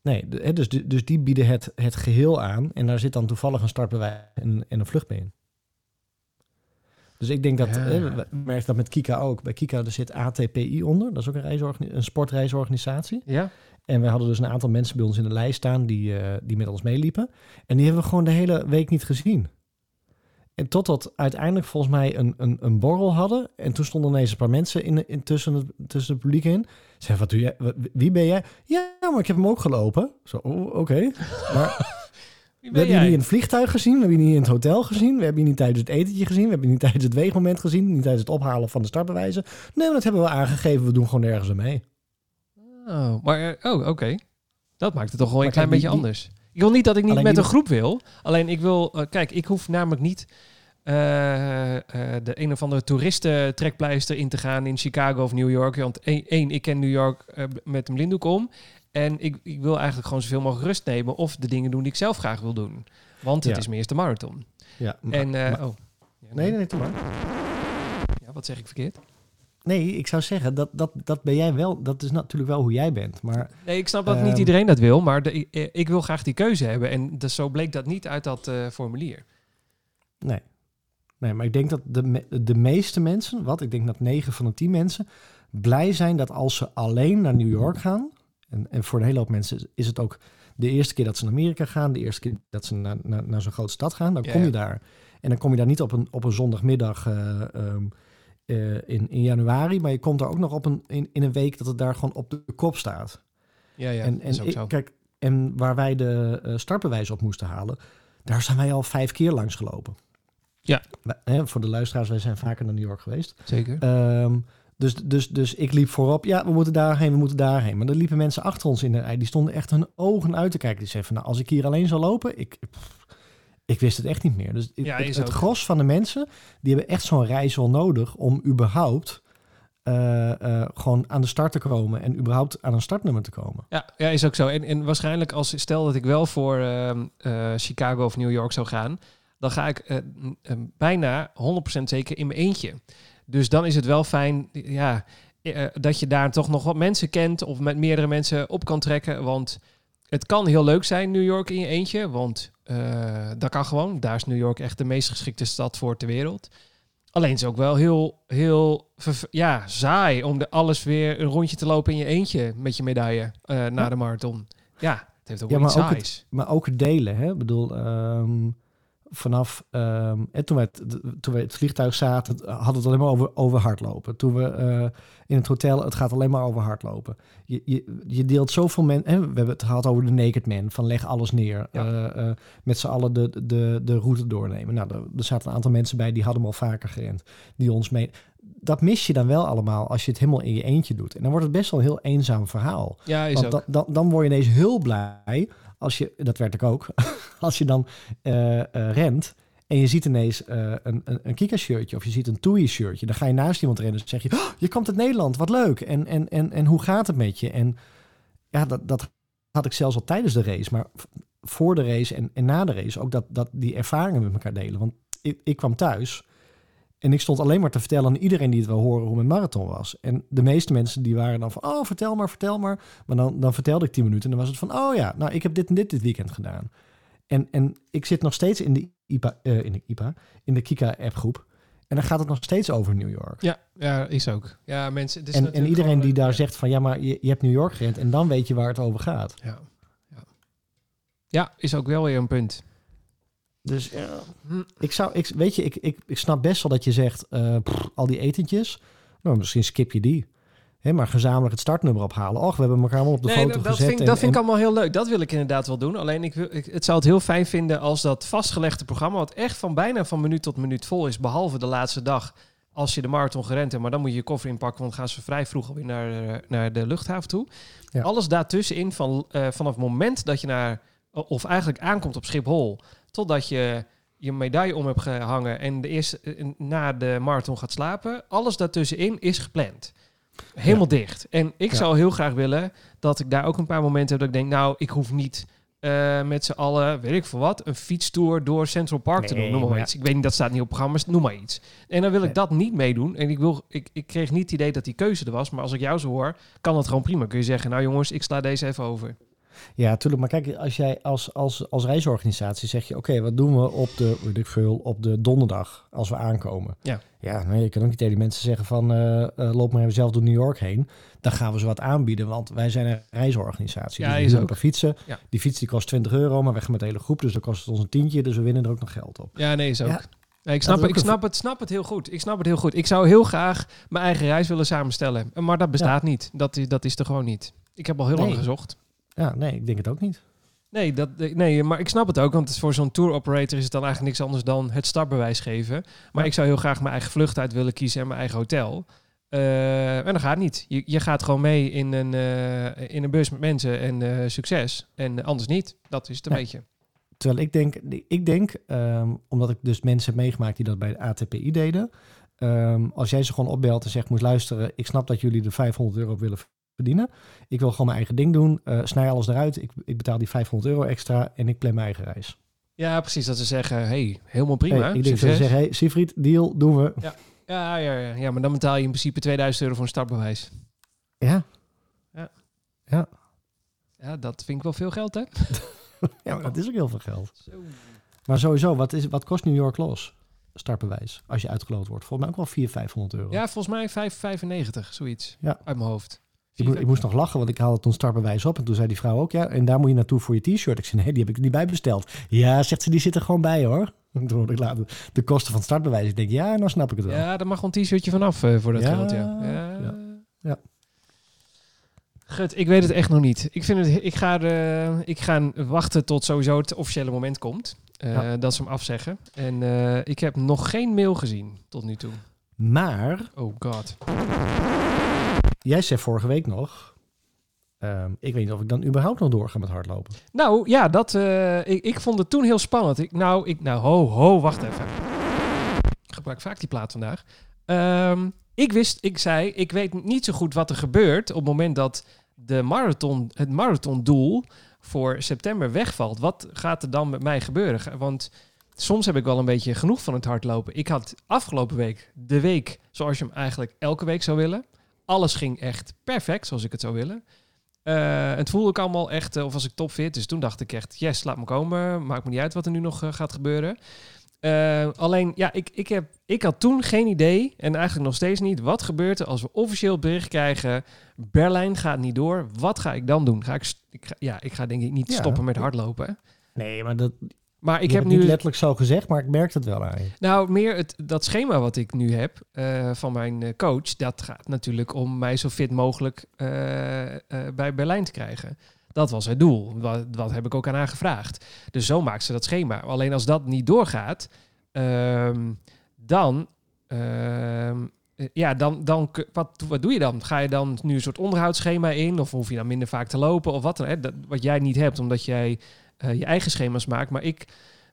Nee, dus, die- dus die bieden het, het geheel aan en daar zit dan toevallig een startbewijs en, en een vlucht mee in. Dus ik denk dat, Ja. we merken dat met Kika ook. Bij Kika er zit ATPI onder. Dat is ook een, een sportreisorganisatie. Ja? En we hadden dus een aantal mensen bij ons in de lijst staan die, eh, die met ons meeliepen. En die hebben we gewoon de hele week niet gezien. En totdat uiteindelijk volgens mij een, een, een borrel hadden. En toen stonden ineens een paar mensen in, in, tussen, het, tussen het publiek in. Zeiden, wat doe jij? Wie ben jij? Ja, maar ik heb hem ook gelopen. Zo, oh, oké. Maar Wie we hebben je niet in het vliegtuig gezien. We hebben je niet in het hotel gezien. We hebben je niet tijdens het etentje gezien. We hebben je niet tijdens het weegmoment gezien. Niet tijdens het ophalen van de startbewijzen. Nee, maar dat hebben we aangegeven. We doen gewoon nergens aan mee. Oh, maar, eh, oh, oké. Dat maakt het toch wel een Maar klein kijk, beetje die- anders. Ik wil niet dat ik niet met die- een groep wil. Alleen ik wil... eh, kijk, ik hoef namelijk niet de een of andere toeristentrekpleister in te gaan in Chicago of New York. Want één, ik ken New York eh, met een blinddoek om. En ik, ik wil eigenlijk gewoon zoveel mogelijk rust nemen of de dingen doen die ik zelf graag wil doen. Want het Ja. is mijn eerste marathon. Ja, maar- en, eh, maar- oh. Ja, nee, nee, nee, doe maar. Ja, wat zeg ik verkeerd? Nee, ik zou zeggen, dat, dat, dat ben jij wel. Dat is natuurlijk wel hoe jij bent. Maar Nee, ik snap dat niet Ehm. iedereen dat wil, maar de, ik, eh, ik wil graag die keuze hebben. En dus zo bleek dat niet uit dat eh, formulier. nee. Nee, maar ik denk dat de, de meeste mensen, wat ik denk dat 9 van de 10 mensen, blij zijn dat als ze alleen naar New York gaan. En, en voor een hele hoop mensen is- het ook de eerste keer dat ze naar Amerika gaan, de eerste keer dat ze naar, naar, naar zo'n grote stad gaan, dan Ja, kom je ja. daar. En dan kom je daar niet op een, op een zondagmiddag eh, ehm, eh, in, in januari, maar je komt daar ook nog op een, in, in een week dat het daar gewoon op de kop staat. Ja, ja, en en ik, kijk, en waar wij de eh startbewijs op moesten halen, daar zijn wij al vijf keer langs gelopen. Ja. Hè, voor de luisteraars, wij zijn vaker naar New York geweest. Zeker. Ehm, dus, dus, dus ik liep voorop, ja, we moeten daarheen, we moeten daarheen. Maar er liepen mensen achter ons in de rij, die stonden echt hun ogen uit te kijken. Die zeiden van, nou, als ik hier alleen zou lopen, ik, pff, ik wist het echt niet meer. Dus Ja, het, gros van de mensen, die hebben echt zo'n reis wel nodig om überhaupt eh, eh, gewoon aan de start te komen en überhaupt aan een startnummer te komen. Ja, ja, is ook zo. En, en waarschijnlijk als stel dat ik wel voor ehm, eh, Chicago of New York zou gaan, dan ga ik eh, eh, bijna 100% zeker in mijn eentje. Dus dan is het wel fijn ja, eh, dat je daar toch nog wat mensen kent of met meerdere mensen op kan trekken. Want het kan heel leuk zijn, New York in je eentje. Want eh, dat kan gewoon. Daar is New York echt de meest geschikte stad voor ter wereld. Alleen is het ook wel heel, heel ja, saai om de alles weer een rondje te lopen in je eentje met je medaille eh na de marathon. Ja, het heeft ook Ja, wel iets maar ook het- saais. Maar ook het delen, hè? Ik bedoel, ehm, vanaf ehm, en toen, we het, toen we het vliegtuig zaten, hadden we het alleen maar over, over hardlopen. Toen we eh, in het hotel, het gaat alleen maar over hardlopen. Je, je, je deelt zoveel mensen. We hebben het gehad over de naked man, van leg alles neer. Ja. eh, eh, met z'n allen de, de, de route doornemen. Nou, er, er zaten een aantal mensen bij die hadden hem al vaker gerend. Die ons mee. Dat mis je dan wel allemaal als je het helemaal in je eentje doet. En dan wordt het best wel een heel eenzaam verhaal. Ja, is Want dan, dan, dan word je ineens heel blij als je, dat werd ik ook, als je dan eh, rent en je ziet ineens eh, een, een, een Kika-shirtje of je ziet een TUI-shirtje. Dan ga je naast iemand rennen en zeg je, "Oh, je komt uit Nederland, wat leuk. En, en, en, en hoe gaat het met je? En ja, dat, dat had ik zelfs al tijdens de race, maar voor de race en, en na de race ook dat, dat die ervaringen met elkaar delen. Want ik, ik kwam thuis en ik stond alleen maar te vertellen aan iedereen die het wil horen hoe mijn marathon was. En de meeste mensen die waren dan van, oh vertel maar, vertel maar. Maar dan, dan vertelde ik tien minuten en dan was het van, oh ja, nou ik heb dit en dit dit weekend gedaan. En, en ik zit nog steeds in de IPA, eh, in de IPA, in de Kika-appgroep. En dan gaat het nog steeds over New York. Ja, ja, is ook. Ja, mensen. Het is en, en iedereen die daar zegt van, ja, maar je, je hebt New York gerend en dan weet je waar het over gaat. Ja, ja. ja, is ook wel weer een punt. Dus ja, ik zou, ik, weet je, ik, ik, ik snap best wel dat je zegt, eh, pff, al die etentjes, nou, misschien skip je die. Hè, maar gezamenlijk het startnummer ophalen. Och, we hebben elkaar allemaal op de Nee, foto dat, gezet. vind, en- dat vind ik allemaal heel leuk. Dat wil ik inderdaad wel doen. Alleen ik, wil, ik het zou het heel fijn vinden als dat vastgelegde programma, wat echt van bijna van minuut tot minuut vol is, behalve de laatste dag, als je de marathon gerend hebt, maar dan moet je je koffer inpakken, want gaan ze vrij vroeg alweer naar, eh, naar de luchthaven toe. Ja. Alles daartussenin, van, eh, vanaf het moment dat je naar, of eigenlijk aankomt op Schiphol, totdat je je medaille om hebt gehangen en de eerste, eh, na de marathon gaat slapen, alles daartussenin is gepland. Helemaal dicht. En ik Ja. zou heel graag willen dat ik daar ook een paar momenten heb dat ik denk, nou, ik hoef niet eh, met z'n allen, weet ik veel wat, een fietstour door Central Park te doen. Noem maar, maar ja. iets. Ik weet niet, dat staat niet op programma's, noem maar iets. En dan wil ik Nee. dat niet meedoen. En ik, wil, ik, ik kreeg niet het idee dat die keuze er was, maar als ik jou zo hoor, kan dat gewoon prima. Kun je zeggen, nou jongens, ik sla deze even over. Ja, natuurlijk. Maar kijk, als jij als, als, als reisorganisatie zeg je... oké, wat doen we op de, weet ik veel, op de donderdag als we aankomen? Ja. Ja, nee, je kan ook niet tegen die mensen zeggen van... eh, eh, loop maar even zelf door New York heen. Dan gaan we ze wat aanbieden, want wij zijn een reisorganisatie. Ja, dus we ook. paar fietsen. Ja. Die fiets die kost 20 euro, maar we gaan met de hele groep. Dus dan kost het ons een tientje, dus we winnen er ook nog geld op. Ja, nee, is ook. Ja. Nee, ik Dat snap, het, ik snap, het, snap het heel goed. Ik snap het heel goed. Ik zou heel graag mijn eigen reis willen samenstellen. Maar dat bestaat niet. Dat is, dat is er gewoon niet. Ik heb al heel lang gezocht. Ja, nee, ik denk het ook niet. Nee, dat, nee, maar ik snap het ook. Want voor zo'n tour operator is het dan eigenlijk niks anders dan het startbewijs geven. Maar Ja. ik zou heel graag mijn eigen vlucht uit willen kiezen en mijn eigen hotel. Eh, en dat gaat niet. Je, je gaat gewoon mee in een, eh, in een bus met mensen en eh, succes. En anders niet. Dat is het een Ja. beetje. Terwijl ik denk, ik denk ehm, omdat ik dus mensen heb meegemaakt die dat bij de ATPI deden. ehm, als jij ze gewoon opbelt en zegt, moet luisteren, ik snap dat jullie er 500 euro op willen verdienen. Ik wil gewoon mijn eigen ding doen. eh, snij alles eruit. Ik, ik betaal die 500 euro extra en ik plan mijn eigen reis. Ja, precies. Dat ze zeggen, hey, helemaal prima. Hey, ik denk dat ze zeggen, hey, Siegfried, deal, doen we. Ja, ja, ja, ja, maar dan betaal je in principe 2000 euro voor een startbewijs. Ja, Ja, dat vind ik wel veel geld, hè? ja maar dat is ook heel veel geld. Maar sowieso, wat, is, wat kost New York los? Startbewijs, als je uitgeloot wordt. Volgens mij ook wel 400, 500 euro. Ja, volgens mij 5,95, zoiets. Ja. Uit mijn hoofd. Ik, mo- ik moest nog lachen, want ik haalde toen startbewijs op. En toen zei die vrouw ook, ja, en daar moet je naartoe voor je t-shirt. Ik zei, nee, die heb ik niet bij besteld. Ja, zegt ze, die zit er gewoon bij hoor. En toen hoorde ik later de kosten van het startbewijs. Ik denk, ja, nou snap ik het wel. Ja, daar mag gewoon een t-shirtje vanaf eh voor dat Ja, geld, ja. ja. ja, ja. Gut, ik weet het echt nog niet. Ik, vind het, ik, ga, eh, ik ga wachten tot sowieso het officiële moment komt. eh, Ja. Dat ze hem afzeggen. En ik heb nog geen mail gezien tot nu toe. Maar, Oh god. Jij zei vorige week nog... ehm, ik weet niet of ik dan überhaupt nog doorga met hardlopen. Nou ja, dat, eh, ik, ik vond het toen heel spannend. Ik, nou, ik, nou, ho, ho, wacht even. Ik gebruik vaak die plaat vandaag. Ehm, ik wist, ik zei, ik weet niet zo goed wat er gebeurt op het moment dat de marathon, het marathondoel voor september wegvalt. Wat gaat er dan met mij gebeuren? Want soms heb ik wel een beetje genoeg van het hardlopen. Ik had afgelopen week de week zoals je hem eigenlijk elke week zou willen. Alles ging echt perfect zoals ik het zou willen. Eh, het voelde ik allemaal echt, eh, of was ik topfit. Dus toen dacht ik echt, yes, laat me komen. Maakt me niet uit wat er nu nog eh, gaat gebeuren. Alleen, ja, ik, ik, heb, ik had toen geen idee, en eigenlijk nog steeds niet, wat gebeurt er als we officieel bericht krijgen, Berlijn gaat niet door. Wat ga ik dan doen? Ga ik, ik ga, ja, ik ga denk ik niet Ja. stoppen met hardlopen. Nee, maar dat, Maar ik heb nu... niet letterlijk zo gezegd, maar ik merk het wel aan je. Nou, meer het, dat schema wat ik nu heb eh, van mijn eh, coach, dat gaat natuurlijk om mij zo fit mogelijk eh, bij Berlijn te krijgen. Dat was het doel. Wat, wat heb ik ook aan haar gevraagd. Dus zo maakt ze dat schema. Alleen als dat niet doorgaat, ehm, dan, ehm, eh, ja, dan, dan wat, wat doe je dan? Ga je dan nu een soort onderhoudsschema in? Of hoef je dan minder vaak te lopen? Of wat dan? Hè? Dat, wat jij niet hebt, omdat jij eh, je eigen schema's maakt. Maar ik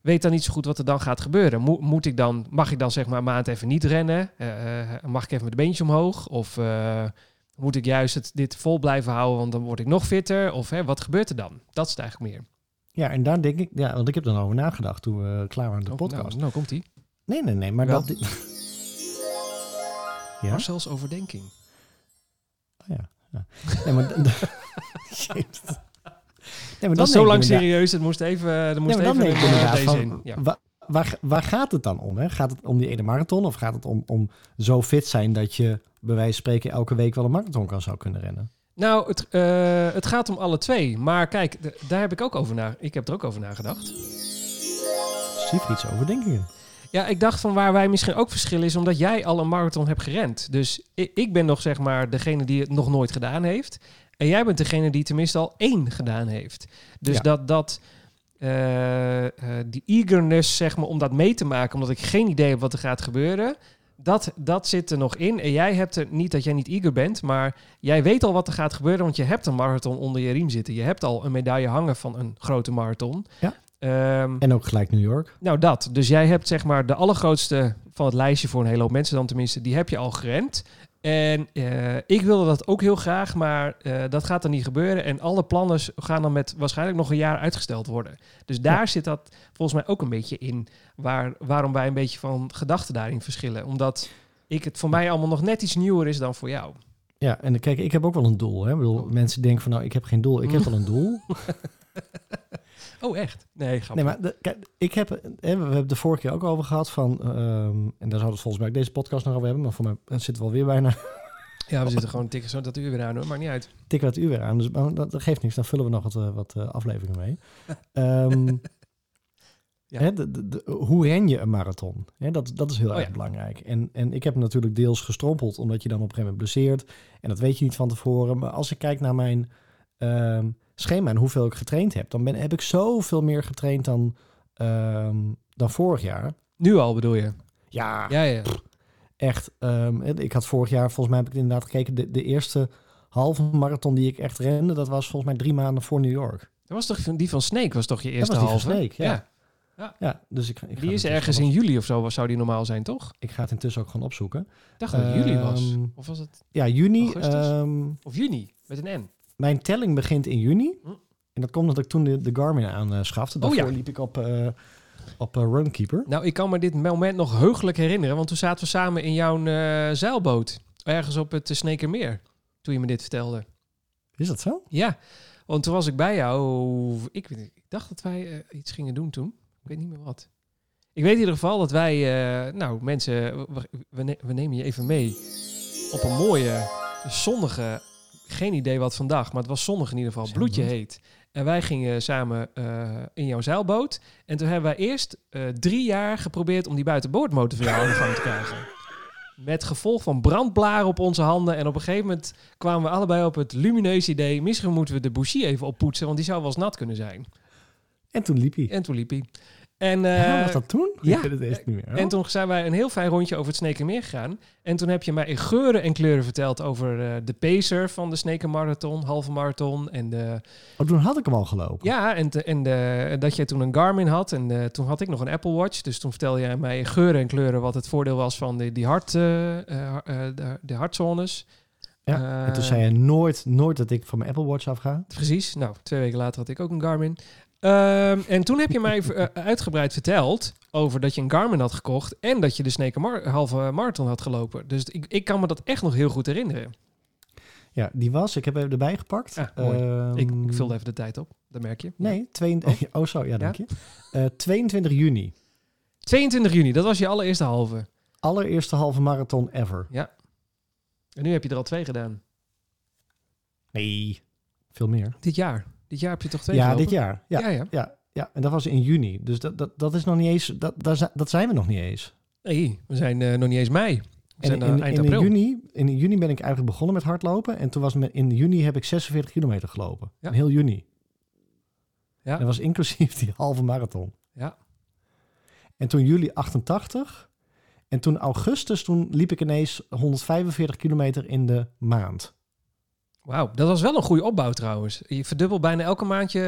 weet dan niet zo goed wat er dan gaat gebeuren. Mo- moet ik dan, mag ik dan zeg maar een maand even niet rennen? Eh, eh, mag ik even met de beentje omhoog? Of moet ik juist het, dit vol blijven houden, want dan word ik nog fitter? Of hè, wat gebeurt er dan? Dat is het eigenlijk meer. Ja, en daar denk ik, ja, want ik heb er dan over nagedacht toen we klaar waren met de Oh, podcast. Nou, nou komt ie. Nee, nee, nee, maar Wel. dat... ja? Marcel's overdenking. Oh, ja. ja. Nee, maar... Maar Dat is zo lang serieus. Het moest even, er moest Nee, even denk ik een, inderdaad deze van, in. Ja. wa- waar, waar gaat het dan om? Hè? Gaat het om die ene marathon? Of gaat het om, om zo fit zijn dat je bij wijze van spreken elke week wel een marathon kan zou kunnen rennen? Nou, het, eh, het gaat om alle twee. Maar kijk, daar heb ik ook over na. Ik heb er ook over nagedacht. Siegfried's overdenkingen. Ja, ik dacht van waar wij misschien ook verschillen is omdat jij al een marathon hebt gerend. Dus ik, ik ben nog zeg maar degene die het nog nooit gedaan heeft. En jij bent degene die tenminste al één gedaan heeft. Dus Ja. dat, dat eh, eh, die eagerness zeg maar om dat mee te maken, omdat ik geen idee heb wat er gaat gebeuren. Dat, dat zit er nog in. En jij hebt er niet dat jij niet eager bent, maar jij weet al wat er gaat gebeuren, want je hebt een marathon onder je riem zitten. Je hebt al een medaille hangen van een grote marathon. Ja. Ehm, En ook gelijk New York. nou, dat. Dus jij hebt zeg maar de allergrootste van het lijstje voor een hele hoop mensen dan tenminste, die heb je al gerend. En eh, ik wilde dat ook heel graag, maar eh, dat gaat dan niet gebeuren. En alle plannen gaan dan met waarschijnlijk nog een jaar uitgesteld worden. Dus daar Ja. zit dat volgens mij ook een beetje in, waar, waarom wij een beetje van gedachten daarin verschillen. Omdat ik het voor mij allemaal nog net iets nieuwer is dan voor jou. Ja, en kijk, ik heb ook wel een doel. Hè? Ik bedoel, Oh. mensen denken van, nou, ik heb geen doel. Ik heb wel een doel. Oh, echt? Nee, grappig. Nee, maar de- kijk, ik heb, hè, we hebben het de vorige keer ook over gehad van, ehm, en daar zouden we het volgens mij ook deze podcast nog over hebben, maar voor mij eh, zitten we alweer bijna Ja, we zitten gewoon tikken zo dat uur weer aan hoor. Maakt niet uit. tikken het uur weer aan. Dus maar dat, dat geeft niks, dan vullen we nog wat, eh, wat eh, afleveringen mee. Ehm, Ja. hè, de, hoe ren je een marathon? Hè, dat, dat is heel Oh, erg ja. belangrijk. En, en ik heb natuurlijk deels gestrompeld, omdat je dan op een gegeven moment blesseert. En dat weet je niet van tevoren. Maar als ik kijk naar mijn ehm, schema en hoeveel ik getraind heb, dan ben, heb ik zoveel meer getraind dan, ehm, dan vorig jaar. Nu al bedoel je? Ja, Ja, ja. echt. ehm, ik had vorig jaar, volgens mij heb ik het inderdaad gekeken, de, de eerste halve marathon die ik echt rende, dat was volgens mij drie maanden voor New York. Dat was toch van- die van Snake was toch je eerste was die van halve? Snake, ja. Ja, dus ik, ik ga Die is ergens in juli of zo, zou die normaal zijn, toch? Ik ga het intussen ook gewoon opzoeken. Ik dacht dat het juli was. Ehm, Of was het? Ja, juni. Augustus? ehm, Of juni, met een N. mijn telling begint in juni. Hm. En dat komt omdat ik toen de, de Garmin aanschafte. Oh, Daarvoor ja. liep ik op, eh, op eh, Runkeeper. Nou, ik kan me dit moment nog heugelijk herinneren, want toen zaten we samen in jouw eh, zeilboot. Ergens op het uh, Snekermeer, toen je me dit vertelde. Is dat zo? Ja, want toen was ik bij jou. Ik, weet niet, ik dacht dat wij iets gingen doen toen. Ik weet niet meer wat. Ik weet in ieder geval dat wij, nou mensen, we, we nemen je even mee op een mooie, zonnige, geen idee wat vandaag, maar het was zonnig in ieder geval, bloedje heet. En wij gingen samen eh, in jouw zeilboot. En toen hebben wij eerst eh, drie jaar geprobeerd om die buitenboordmotor van jou aan de gang te krijgen. Met gevolg van brandblaren op onze handen. En op een gegeven moment kwamen we allebei op het lumineuze idee... misschien moeten we de bougie even oppoetsen, want die zou wel eens nat kunnen zijn. En toen liep hij. En toen liep hij. En, Ja, eh, was dat toen? ja. Ik het echt niet meer. en toen zijn wij een heel fijn rondje over het Snekermeer gegaan. En toen heb je mij in geuren en kleuren verteld over eh, de pacer van de Sneker Marathon, halve marathon. En de, Oh, toen had ik hem al gelopen. ja, en, te- en de, dat jij toen een Garmin had. En toen had ik nog een Apple Watch. Dus toen vertelde jij mij in geuren en kleuren wat het voordeel was van die, die hart, eh, de, de hartzones. Ja, en toen zei je nooit, nooit dat ik van mijn Apple Watch afga. Precies. Nou, twee weken later had ik ook een Garmin. Ehm, en toen heb je mij eh, uitgebreid verteld over dat je een Garmin had gekocht en dat je de Sneker Mar- halve marathon had gelopen. Dus ik, ik kan me dat echt nog heel goed herinneren. Ja, die was. Ik heb hem erbij gepakt. Ah. Ehm, Ik, ik vulde even de tijd op, dat merk je. Nee, 22, oh. zo, ja, dank je. Eh, 22 juni. 22 juni, dat was je allereerste halve. Allereerste halve marathon ever. En nu heb je er al twee gedaan. Nee, veel meer. Dit jaar. Dit jaar heb je toch twee Ja, gelopen? dit jaar. Ja, Ja, ja. ja, ja. En dat was in juni. Dus dat, dat, dat is nog niet eens, dat, dat zijn we nog niet eens. Nee, we zijn eh, nog niet eens mei. We En zijn in, eind in, april. juni, in juni ben ik eigenlijk begonnen met hardlopen. En toen was me, in juni heb ik 46 kilometer gelopen. Ja. In heel juni. Ja. Dat was inclusief die halve marathon. Ja. En toen juli 88. En toen augustus, toen liep ik ineens 145 kilometer in de maand. Wauw, dat was wel een goede opbouw trouwens. Je verdubbelt bijna elke maand je,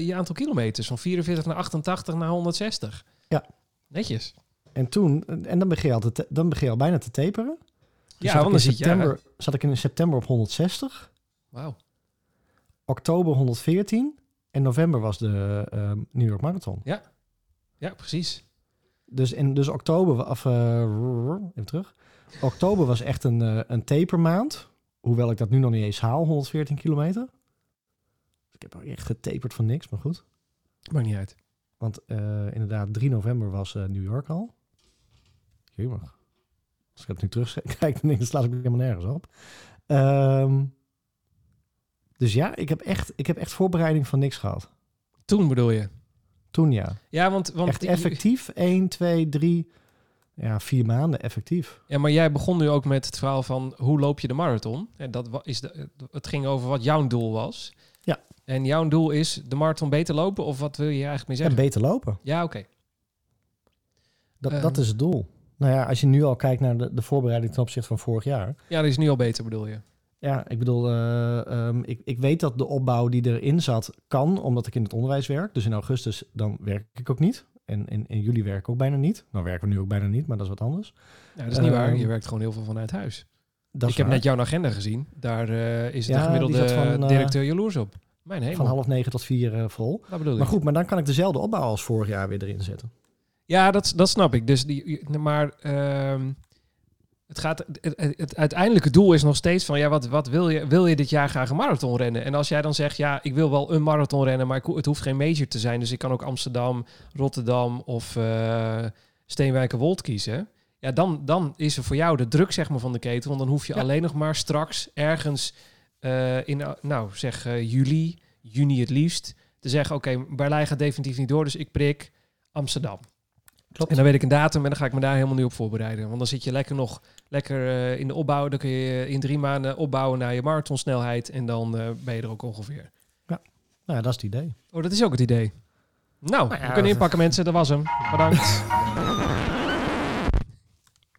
je aantal kilometers. Van 44 naar 88 naar 160. Ja. Netjes. En toen, en dan begin je, altijd, te- dan begin je al bijna te taperen. Dus Ja, want in september, zat ik in september op 160. Wauw. Oktober 114. En november was de eh, New York Marathon. Ja, precies. Dus in dus oktober, of eh, even terug. Oktober was echt een, eh, een tapermaand. Hoewel ik dat nu nog niet eens haal, 114 kilometer. Dus ik heb ook echt getaperd van niks, maar goed. Maakt niet uit. Want eh, inderdaad, 3 november was eh, New York al. Jemig. Als ik het nu terugkijk, dan dan slaat ik helemaal nergens op. Ehm, dus ja, ik heb, echt, ik heb echt voorbereiding van niks gehad. Toen bedoel je? Toen ja. Ja, want... want echt effectief. 1, 2, 3, ja, vier maanden effectief. Ja, maar jij begon nu ook met het verhaal van hoe loop je de marathon? En dat is de, het ging over wat jouw doel was. Ja. En jouw doel is de marathon beter lopen? Of wat wil je eigenlijk mee En zeggen? beter lopen. Ja, oké. Dat, Ehm. dat is het doel. Nou ja, als je nu al kijkt naar de, de voorbereiding ten opzichte van vorig jaar. Ja, dat is nu al beter bedoel je? Ja, ik bedoel, eh, ehm, ik, ik weet dat de opbouw die erin zat kan, omdat ik in het onderwijs werk. Dus in augustus dan werk ik ook niet. En in, in juli werk ik ook bijna niet. Nou werken we nu ook bijna niet, maar dat is wat anders. Ja, dat is niet waar. Ehm, Je werkt gewoon heel veel vanuit huis. Dat ik heb waar. net jouw agenda gezien. Daar eh, is Ja, de gemiddelde van, eh, directeur jaloers op. Mijn hemel. van half negen tot vier eh, vol. Dat bedoel. Maar goed, maar dan kan ik dezelfde opbouw als vorig jaar weer erin zetten. Ja, dat, dat snap ik. Dus die, maar ehm, het, gaat, het, het, het uiteindelijke doel is nog steeds van, ja, wat, wat wil, je, wil je dit jaar graag een marathon rennen? En als jij dan zegt, ja, ik wil wel een marathon rennen, maar ik, het hoeft geen major te zijn. Dus ik kan ook Amsterdam, Rotterdam of eh Steenwijkerwold kiezen. Ja, dan, dan is er voor jou de druk zeg maar, van de keten. Want dan hoef je Ja. alleen nog maar straks ergens eh, in, nou zeg eh, juli, juni het liefst, te zeggen, oké, Berlijn gaat definitief niet door, dus ik prik Amsterdam. Klopt. En dan weet ik een datum en dan ga ik me daar helemaal niet op voorbereiden. Want dan zit je lekker nog lekker eh, in de opbouw. Dan kun je in drie maanden opbouwen naar je marathonsnelheid. En dan eh, ben je er ook ongeveer. Nou, ja, dat is het idee. Oh, dat is ook het idee. Nou, Nou ja, we kunnen inpakken mensen. Dat was hem. Bedankt.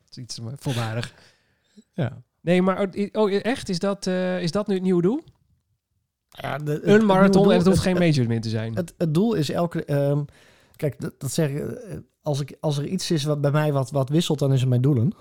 Dat is iets eh, volwaardig. Ja. Nee, maar oh, oh, echt? Is dat, eh, is dat nu het nieuwe doel? Ja, de- het- Een het marathon en het hoeft geen major meer te zijn. Het, het doel is elke. ehm, kijk, dat, dat zeg ik. eh, Als, ik, als er iets is wat bij mij wat, wat wisselt, dan is het mijn doelen.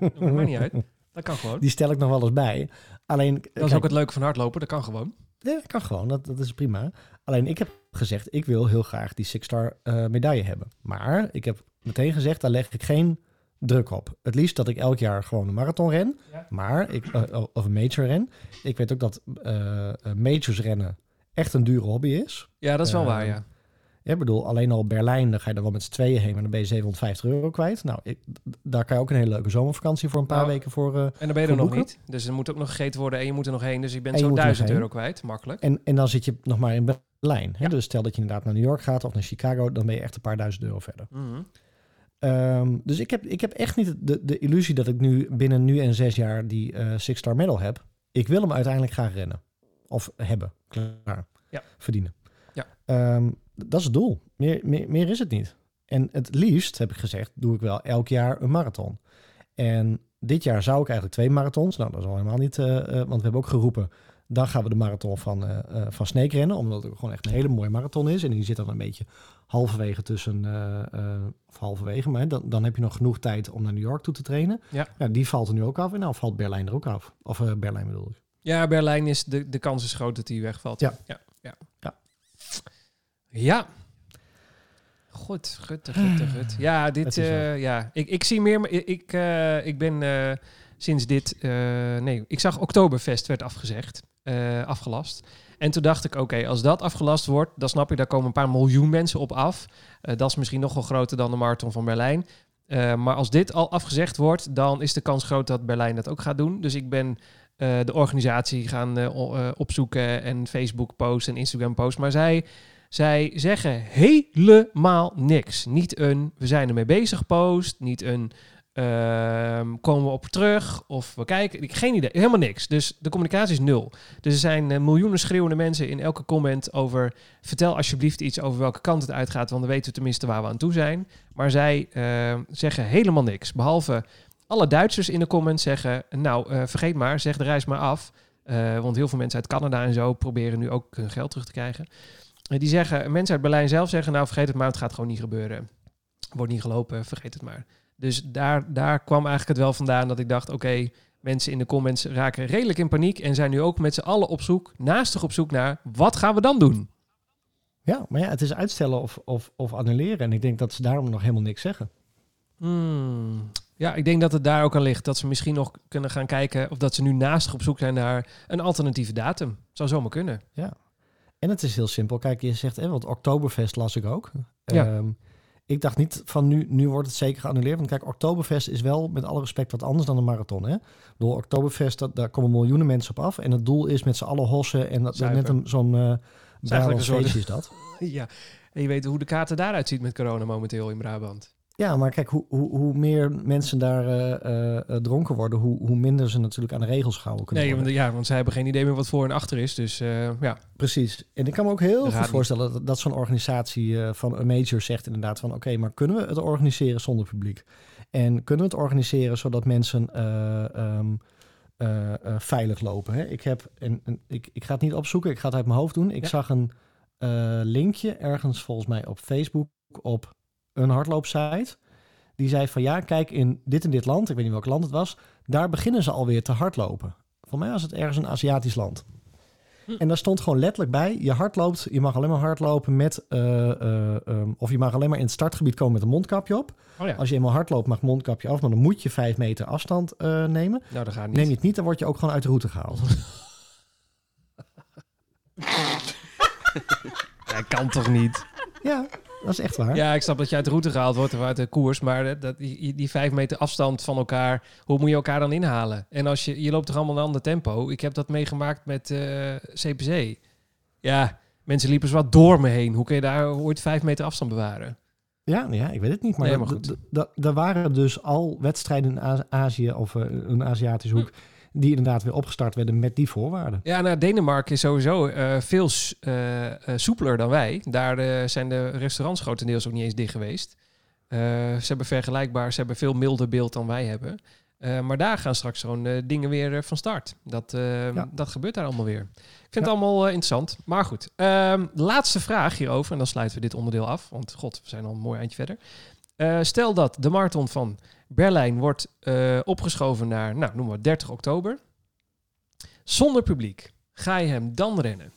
Dat maakt niet uit. Dat kan gewoon. Die stel ik nog wel eens bij. Alleen. Dat is ook het leuke van hardlopen. Dat kan gewoon. Nee, dat kan gewoon. Dat, dat is prima. Alleen ik heb gezegd, ik wil heel graag die Six-Star eh, medaille hebben. Maar ik heb meteen gezegd, daar leg ik geen druk op. Het liefst dat ik elk jaar gewoon een marathon ren. Ja. Maar ik, eh, of een major ren. Ik weet ook dat eh, eh, majors rennen echt een dure hobby is. Ja, dat is wel waar, ja. Ik bedoel, alleen al Berlijn, dan ga je er wel met z'n tweeën heen, maar dan ben je 750 euro kwijt. Nou, ik, daar kan je ook een hele leuke zomervakantie voor een paar Nou, weken voor. eh, En dan ben je er nog boeken? niet. Dus er moet ook nog gegeten worden en je moet er nog heen. Dus je bent En je zo'n moet er nog 1000 heen. euro kwijt. Makkelijk. en, en dan zit je nog maar in Berlijn. Hè? Ja. Dus stel dat je inderdaad naar New York gaat of naar Chicago, dan ben je echt een paar duizend euro verder. Mhm. Ehm, dus ik heb, ik heb echt niet de, de illusie dat ik nu binnen nu en zes jaar die eh Six-Star Medal heb. Ik wil hem uiteindelijk graag rennen. Of hebben. Klaar. Ja. Verdienen. Ja. Ehm, dat is het doel. Meer, meer, meer is het niet. En het liefst, heb ik gezegd, doe ik wel elk jaar een marathon. En dit jaar zou ik eigenlijk twee marathons. Nou, dat is al helemaal niet, eh, eh, want we hebben ook geroepen. Dan gaan we de marathon van, eh van Sneek rennen. Omdat het gewoon echt een hele mooie marathon is. En die zit dan een beetje halverwege tussen, of halverwege, maar dan, dan heb je nog genoeg tijd om naar New York toe te trainen. Ja. die valt er nu ook af. En nou valt Berlijn er ook af. Of Berlijn bedoel ik. Ja, Berlijn is de, de kans is groot dat hij wegvalt. Ja. Ja. Ja. Ja. Ja. Goed, gut, gut, gut. Ja, dit, eh, ja. Ik, ik zie meer, ik, ik, eh, ik ben eh, sinds dit, nee, ik zag Oktoberfest werd afgezegd, afgelast. En toen dacht ik, oké, als dat afgelast wordt, dan snap je, daar komen een paar miljoen mensen op af. Dat is misschien nog wel groter dan de marathon van Berlijn. Maar als dit al afgezegd wordt, dan is de kans groot dat Berlijn dat ook gaat doen. Dus ik ben de organisatie gaan opzoeken en Facebook post en Instagram post. Maar zij, zij zeggen helemaal niks. Niet een we zijn ermee bezig post, niet een ehm, komen we op terug of we kijken. Geen idee, helemaal niks. Dus de communicatie is nul. Dus er zijn eh, miljoenen schreeuwende mensen in elke comment over vertel alsjeblieft iets over welke kant het uitgaat, want dan weten we tenminste waar we aan toe zijn. Maar zij eh, zeggen helemaal niks, behalve alle Duitsers in de comments zeggen, nou eh, vergeet maar, zeg de reis maar af. Eh, want heel veel mensen uit Canada en zo proberen nu ook hun geld terug te krijgen. Eh, die zeggen, mensen uit Berlijn zelf zeggen, nou vergeet het maar, het gaat gewoon niet gebeuren. Wordt niet gelopen, vergeet het maar. Dus daar, daar kwam eigenlijk het wel vandaan dat ik dacht, oké, mensen in de comments raken redelijk in paniek en zijn nu ook met z'n allen op zoek, naastig op zoek naar, wat gaan we dan doen? Ja, maar ja, het is uitstellen of, of, of annuleren. En ik denk dat ze daarom nog helemaal niks zeggen. Hmm. Ja, ik denk dat het daar ook aan ligt. Dat ze misschien nog kunnen gaan kijken of dat ze nu naastig op zoek zijn naar een alternatieve datum. Zou zomaar kunnen. En het is heel simpel. Kijk, je zegt, hè, want Oktoberfest las ik ook. Ja. Ehm, ik dacht niet van nu, nu wordt het zeker geannuleerd. Want kijk, Oktoberfest is wel met alle respect wat anders dan een marathon. Hè? Door Oktoberfest, dat, daar komen miljoenen mensen op af. En het doel is met z'n allen hossen. En dat, dat Zuipen. net een, zo'n uh, feestje is dat. ja, en je weet hoe de kaarten daaruit ziet met corona momenteel in Brabant. Ja, maar kijk, hoe, hoe, hoe meer mensen daar eh, eh, eh, dronken worden, hoe, hoe minder ze natuurlijk aan de regels gehouden kunnen Nee, worden. want, ja, want zij hebben geen idee meer wat voor en achter is. Dus ja, Precies. En ik kan me ook heel goed voorstellen dat, dat zo'n organisatie van een major zegt inderdaad van oké, maar kunnen we het organiseren zonder publiek? En kunnen we het organiseren zodat mensen eh, ehm, eh, eh, veilig lopen? Hè? Ik, heb, en, en ik, ik ga het niet opzoeken, ik ga het uit mijn hoofd doen. Ik Ja. zag een linkje ergens volgens mij op Facebook op een hardloopsite. Die zei van ja, kijk in dit en dit land, ik weet niet welk land het was, daar beginnen ze alweer te hardlopen. Voor mij was het ergens een Aziatisch land. En daar stond gewoon letterlijk bij, je hardloopt, je mag alleen maar hardlopen met, eh, eh, ehm, of je mag alleen maar in het startgebied komen met een mondkapje op. Oh ja, Als je eenmaal hardloopt mag mondkapje af, maar dan moet je vijf meter afstand eh, nemen. nou dat gaat niet. Neem je het niet, dan word je ook gewoon uit de route gehaald. Ja, kan toch niet? ja, dat is echt waar. Ja, ik snap dat je uit de route gehaald wordt of uit de koers. Maar dat- die, die vijf meter afstand van elkaar, hoe moet je elkaar dan inhalen? En als je, je loopt toch allemaal een ander tempo. Ik heb dat meegemaakt met eh, CPC. Ja, mensen liepen wat door me heen. Hoe kun je daar ooit vijf meter afstand bewaren? Ja, ja, ik weet het niet. Maar, Nee, maar goed. er waren dus al wedstrijden in Azië of eh, een Aziatische hoek... die inderdaad weer opgestart werden met die voorwaarden. Ja, nou, Denemarken is sowieso eh, veel eh, eh, soepeler dan wij. Daar zijn de restaurants grotendeels ook niet eens dicht geweest. Ze hebben vergelijkbaar, ze hebben veel milder beeld dan wij hebben. Maar daar gaan straks gewoon dingen weer van start. Dat, Ja. dat gebeurt daar allemaal weer. Ik vind Ja. het allemaal interessant. Maar goed, Ehm, laatste vraag hierover. En dan sluiten we dit onderdeel af. Want god, we zijn al een mooi eindje verder. Eh, stel dat de marathon van Berlijn wordt eh, opgeschoven naar, nou, noemen we 30 oktober. Zonder publiek. Ga je hem dan rennen?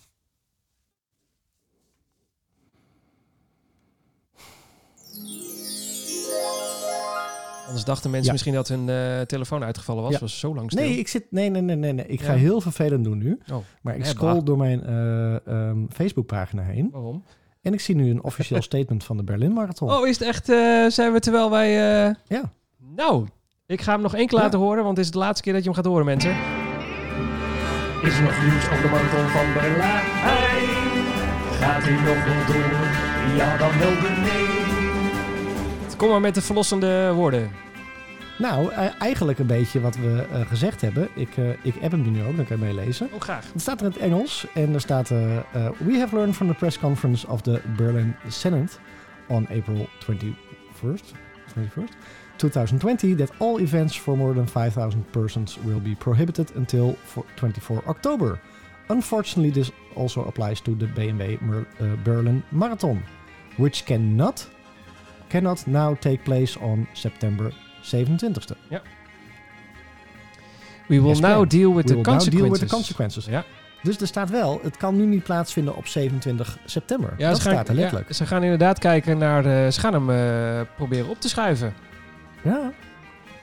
Anders dachten mensen Ja. misschien dat hun eh, telefoon uitgevallen was. Ja. was zo lang stil. Nee, ik zit. Nee, nee, nee, nee. nee. Ik ga heel vervelend doen nu. Oh, Maar ik scroll door mijn eh ehm, Facebookpagina heen. waarom? En ik zie nu een officieel statement van de Berlin Marathon. Oh, is het echt... eh, zijn we terwijl wij... eh, Ja. Nou, ik ga hem nog één keer Ja. laten horen, want het is de laatste keer dat je hem gaat horen, mensen. Is er nog nieuws over de marathon van Berlijn? Gaat hij nog wel door? Ja, dan wel de nee. Kom maar met de verlossende woorden. Nou, e- eigenlijk een beetje wat we eh, gezegd hebben. Ik, eh, ik app hem nu ook, dan kan je meelezen. Ook graag. Het staat er in het Engels en er staat... eh, eh, We have learned from the press conference of the Berlin Senate on April 21st, 21st 2020 that all events for more than 5,000 persons will be prohibited until for 24 October. Unfortunately, this also applies to the BMW Mer- uh, Berlin Marathon, which cannot, cannot now take place on September 27th. We will Yes, now ma'am. deal with We the will now deal with the consequences. Ja. Dus er staat wel, het kan nu niet plaatsvinden op 27 september. Ja, dat ze gaan, staat er letterlijk. ja, ze gaan inderdaad kijken naar... De, ze gaan hem eh, proberen op te schuiven. Ja,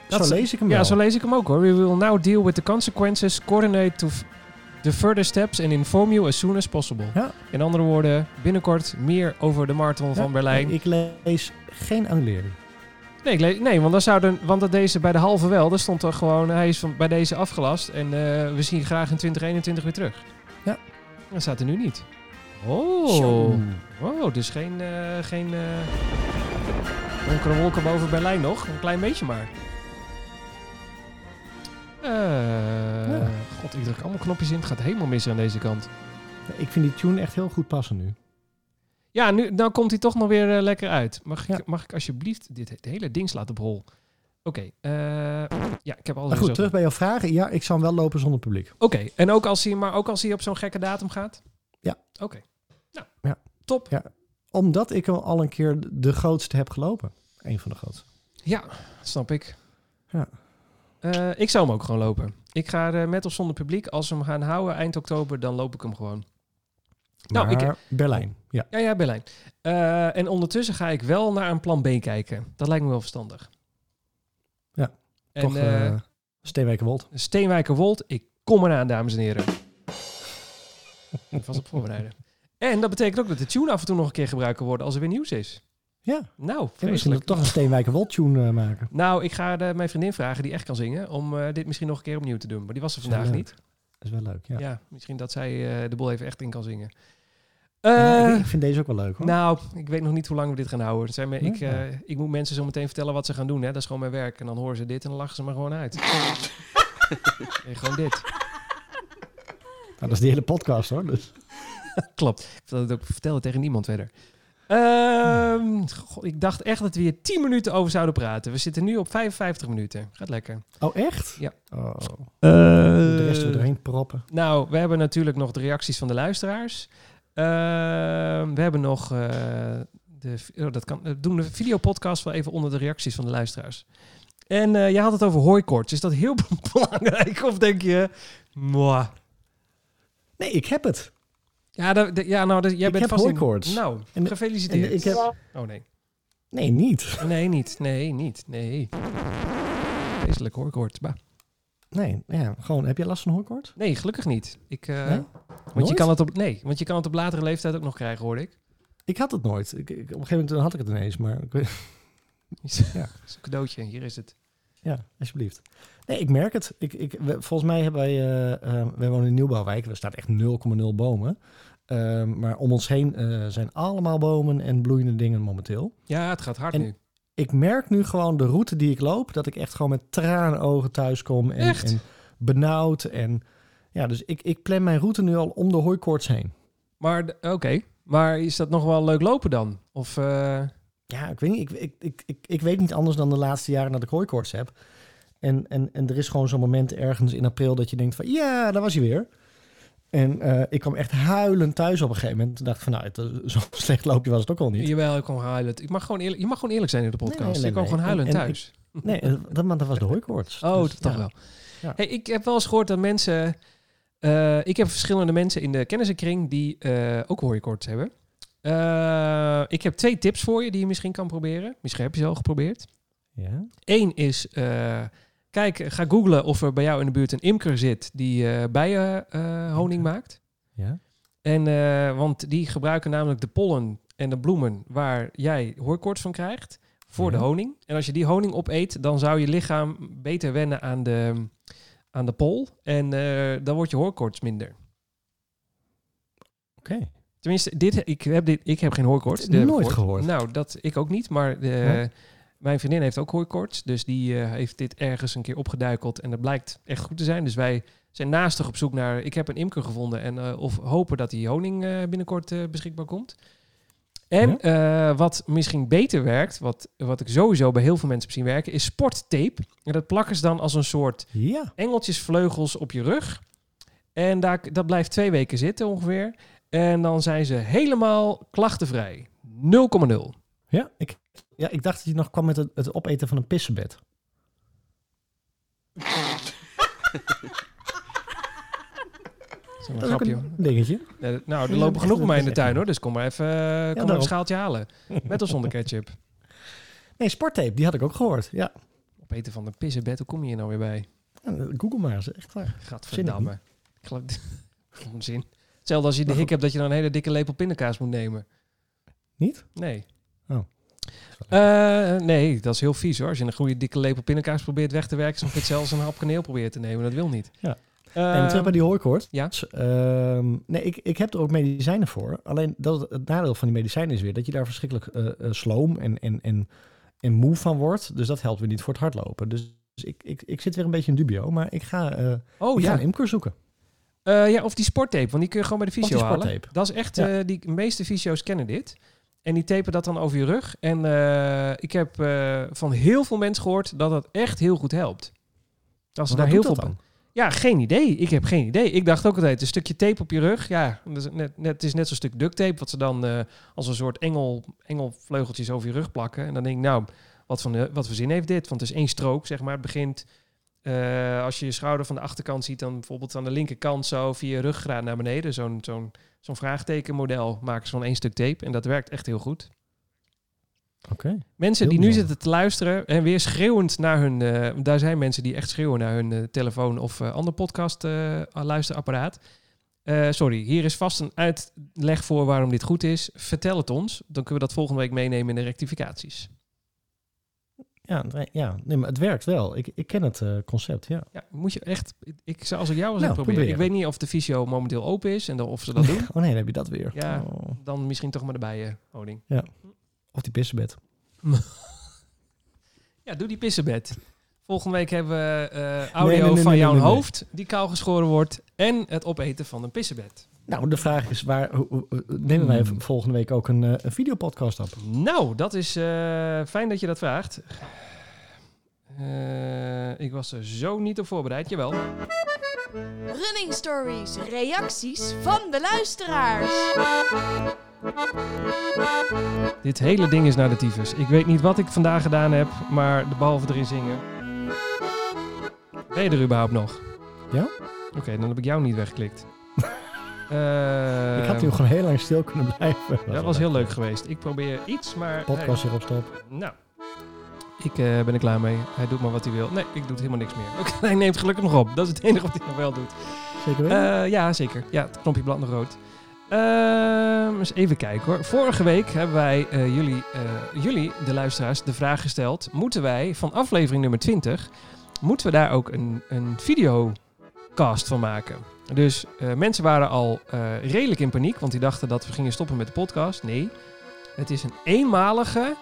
Dat zo lees ik hem Ja, wel. zo lees ik hem ook hoor. We will now deal with the consequences, coordinate to the further steps and inform you as soon as possible. Ja. In andere woorden, binnenkort meer over de marathon Ja, van Berlijn. Ik lees geen annulering. Nee, nee want, dan zouden, want dat deze bij de halve wel, daar stond er gewoon, hij is van, bij deze afgelast en eh, we zien graag in 2021 weer terug. Ja. Dat staat er nu niet. Oh, Zo. oh dus geen, eh geen eh donkere wolken boven Berlijn nog. Een klein beetje maar. Ja. God, ik druk allemaal knopjes in. Het gaat helemaal mis aan deze kant. Ik vind die tune echt heel goed passen nu. Ja, nu nou komt hij toch nog weer eh, lekker uit. Mag ik, mag ik alsjeblieft dit het hele ding slaat op hol? Oké, eh, ja, ik heb alles Maar goed, terug bij jouw vragen. Ja, ik zou hem wel lopen zonder publiek. Oké, en ook als hij, maar ook als hij op zo'n gekke datum gaat? Ja. Oké. Nou, Ja. top. Ja. Omdat ik al al een keer de grootste heb gelopen. Een van de grootste. Ja, snap ik. Ja. Eh, ik zou hem ook gewoon lopen. Ik ga er met of zonder publiek. Als we hem gaan houden eind oktober, dan loop ik hem gewoon. Nou, ik- Berlijn. Ja. Ja, ja, Berlijn. Eh, en ondertussen ga ik wel naar een plan B kijken. Dat lijkt me wel verstandig. Ja, En, Toch eh Steenwijkerwold. Steenwijkerwold, ik kom eraan, dames en heren. Ik was op voorbereiden. En dat betekent ook dat de tune af en toe nog een keer gebruikt kan worden als er weer nieuws is. Ja. Nou, Ja, misschien toch een Steenwijkerwold tune maken. Nou, ik ga de, mijn vriendin vragen die echt kan zingen om dit misschien nog een keer opnieuw te doen. Maar die was er vandaag niet. Dat is wel leuk, ja. Ja, misschien dat zij de boel even echt in kan zingen. Ja, Eh, ik, vind deze ook wel leuk hoor. nou, ik weet nog niet hoe lang we dit gaan houden. Zijn me, ik, eh, ik moet mensen zo meteen vertellen wat ze gaan doen. Hè? Dat is gewoon mijn werk. En dan horen ze dit en dan lachen ze maar gewoon uit. En gewoon dit. Nou, dat is die hele podcast hoor. Dus. Klopt. Ik vertel het ook vertellen tegen niemand verder. Ehm, god, ik dacht echt dat we hier 10 minuten over zouden praten. We zitten nu op 55 minuten. Gaat lekker. Oh, echt? Ja. Oh, de rest er doorheen proppen. Nou, we hebben natuurlijk nog de reacties van de luisteraars. Ehm, we hebben nog eh, de, oh, dat kan, eh, doen de videopodcast wel even onder de reacties van de luisteraars. En eh jij had het over hooikoorts. Is dat heel belangrijk? Of denk je, mwah. Nee, ik heb het. Ja, ja nou, jij Ik bent heb vast in- hooikoorts. Nou, En- gefeliciteerd. En ik heb... Oh nee. Nee, niet. Nee, niet. Nee, niet. Nee. Vreselijk hooikoorts. Bah. Nee, ja, gewoon, heb jij last van hooikoorts? Nee, gelukkig niet. Ik, eh, Nee? want je kan het op, nee, want je kan het op latere leeftijd ook nog krijgen, hoorde ik. Ik had het nooit. Ik, ik- op een gegeven moment had ik het ineens, maar ik Ja. Dat is een cadeautje. Hier is het. ja, alsjeblieft. Nee, ik merk het. Ik, ik, we- volgens mij hebben wij, wij wonen in een nieuwbouwwijk, er staat echt 0,0 bomen. Ehm, maar om ons heen eh, zijn allemaal bomen en bloeiende dingen momenteel. Ja, het gaat hard En- nu. Ik merk nu gewoon de route die ik loop, dat ik echt gewoon met tranenogen thuis kom en, Echt? en benauwd. En ja, dus ik, ik plan mijn route nu al om de hooikoorts heen. Maar, oké. Maar is dat nog wel leuk lopen dan? Of, eh, Ja, ik weet niet. Ik, ik, ik, ik, ik weet niet anders dan de laatste jaren dat ik hooikoorts heb. En, en, en er is gewoon zo'n moment ergens in april dat je denkt van... Ja, daar was hij weer. En eh, ik kwam echt huilend thuis op een gegeven moment. Toen dacht ik van, nou, het, eh, zo slecht loopje was het ook al niet. jawel, ik kon huilen. Ik mag gewoon eerlijk, je mag gewoon eerlijk zijn in de podcast. Nee, nee, je kwam gewoon huilend En- en thuis. Nee, eh, dat, maar dat was de hooikoorts. Oh, Dus, dat toch wel. Ja. Hey, ik heb wel eens gehoord dat mensen... ik heb verschillende mensen in de kennissenkring die ook hooikoorts hebben. Ik heb twee tips voor je die je misschien kan proberen. Misschien heb je ze al geprobeerd. Ja, Eén is, kijk, ga googlen of er bij jou in de buurt een imker zit die eh bijen eh, honing maakt. ja. En, eh, want die gebruiken namelijk de pollen en de bloemen waar jij hooikoorts van krijgt voor Ja. de honing. En als je die honing opeet, dan zou je lichaam beter wennen aan de, aan de pol. En dan wordt je hooikoorts minder. Oké. Tenminste, dit, ik, heb dit, ik heb geen ik Nooit gehoord. Nou, dat ik ook niet. Maar de? Mijn vriendin heeft ook hooikoorts. Dus die eh, heeft dit ergens een keer opgeduikeld. En dat blijkt echt goed te zijn. Dus wij zijn naastig op zoek naar... Ik heb een imker gevonden. En eh, of hopen dat die honing eh, binnenkort beschikbaar komt. En wat misschien beter werkt... Wat, wat ik sowieso bij heel veel mensen heb zien werken... is sporttape. En dat plakken ze dan als een soort Ja. engeltjesvleugels op je rug. En daar, dat blijft twee weken zitten ongeveer. En dan zijn ze helemaal klachtenvrij. 0,0. Ja, ik, ja, ik dacht dat je nog kwam met het, het opeten van een pissenbed. Dat is een grapje. een dingetje. Ja, nou, er lopen een genoeg bij mij in de tuin hoor. Dus kom maar even kom maar een schaaltje halen. Met of zonder ketchup. Nee, sporttape, die had ik ook gehoord. Ja, Opeten van de pissenbed, hoe kom je hier nou weer bij? Ja, Google maar eens, echt waar. Gadverdamme. Ik geloof... Onzin. Hetzelfde als je de hik hebt dat je dan een hele dikke lepel pindakaas moet nemen. Niet? Nee. Oh. Eh, nee, dat is heel vies hoor. Als je een goede dikke lepel pindakaas probeert weg te werken, dan je zelfs een hap kaneel probeert te nemen. Dat wil niet. Ja. Eh, Nee, maar terug bij die hooikoorts. ja. Ehm, nee, ik, ik heb er ook medicijnen voor. Alleen dat, het nadeel van die medicijnen is weer dat je daar verschrikkelijk eh, eh, sloom en, en, en, en moe van wordt. Dus dat helpt weer niet voor het hardlopen. Dus, dus ik, ik, ik zit weer een beetje in dubio. Maar ik ga, oh ik ga ja. een imker zoeken. Ja, of die sporttape, want die kun je gewoon bij de fysio halen. Dat is echt, Ja. die de meeste fysio's kennen dit. En die tapen dat dan over je rug. En eh, ik heb eh, van heel veel mensen gehoord dat dat echt heel goed helpt. Ze Wat daar heel veel dat? Ja, geen idee. Ik heb geen idee. Ik dacht ook altijd een stukje tape op je rug. Ja, dat is net, net, het is net zo'n stuk duct tape wat ze dan eh, als een soort engel, engelvleugeltjes over je rug plakken. En dan denk ik, nou, wat eh, wat voor zin heeft dit? Want het is één strook, zeg maar. Het begint, eh, als je je schouder van de achterkant ziet, dan bijvoorbeeld aan de linkerkant zo via je ruggraat naar beneden. Zo'n zo'n zo'n vraagtekenmodel maken ze van één stuk tape. En dat werkt echt heel goed. Oké. Mensen Heel die nu zitten te luisteren en weer schreeuwend naar hun... eh, daar zijn mensen die echt schreeuwen naar hun eh, telefoon of ander podcast luisterapparaat. Sorry, hier is vast een uitleg voor waarom dit goed is. Vertel het ons, dan kunnen we dat volgende week meenemen in de rectificaties. Ja, ja, nee, maar het werkt wel. Ik, ik ken het eh, concept, ja. Ja, moet je echt... Ik zou als ik jou was Nou, het proberen. Ik weet niet of de fysio momenteel open is en of ze dat doen. Oh nee, dan heb je dat weer. Ja. Oh. Dan misschien toch maar de bijen, honing. Of die pissenbed. Ja, doe die pissenbed. Volgende week hebben we eh, audio nee, nee, van jouw hoofd die kaal geschoren wordt en het opeten van een pissenbed. Nou, de vraag is, waar, nemen wij Hmm. volgende week ook een, eh, een videopodcast op? Nou, dat is eh, fijn dat je dat vraagt. Eh, ik was er zo niet op voorbereid, jawel. Running stories, reacties van de luisteraars. Dit hele ding is naar de tyfus. Ik weet niet wat ik vandaag gedaan heb, maar de behalve erin zingen. Ben je er überhaupt nog? Ja? Oké, dan heb ik jou niet weggeklikt. Eh, ik had hier gewoon heel lang stil kunnen blijven. Dat was heel leuk geweest. Ik probeer iets, maar... Podcast erop stop. hey, nou, ik eh, ben er klaar mee. Hij doet maar wat hij wil. Nee, ik doe helemaal niks meer. Oké, hij neemt gelukkig nog op. Dat is het enige wat hij nog wel doet. Zeker weten? Eh, ja, zeker. Ja, het knopje blad nog rood. Ehm, eens even kijken hoor. Vorige week hebben wij jullie, jullie, de luisteraars, de vraag gesteld: moeten wij van aflevering nummer 20, moeten we daar ook een, een videocast van maken? Dus eh, mensen waren al eh, redelijk in paniek, want die dachten dat we gingen stoppen met de podcast. Nee, het is een eenmalige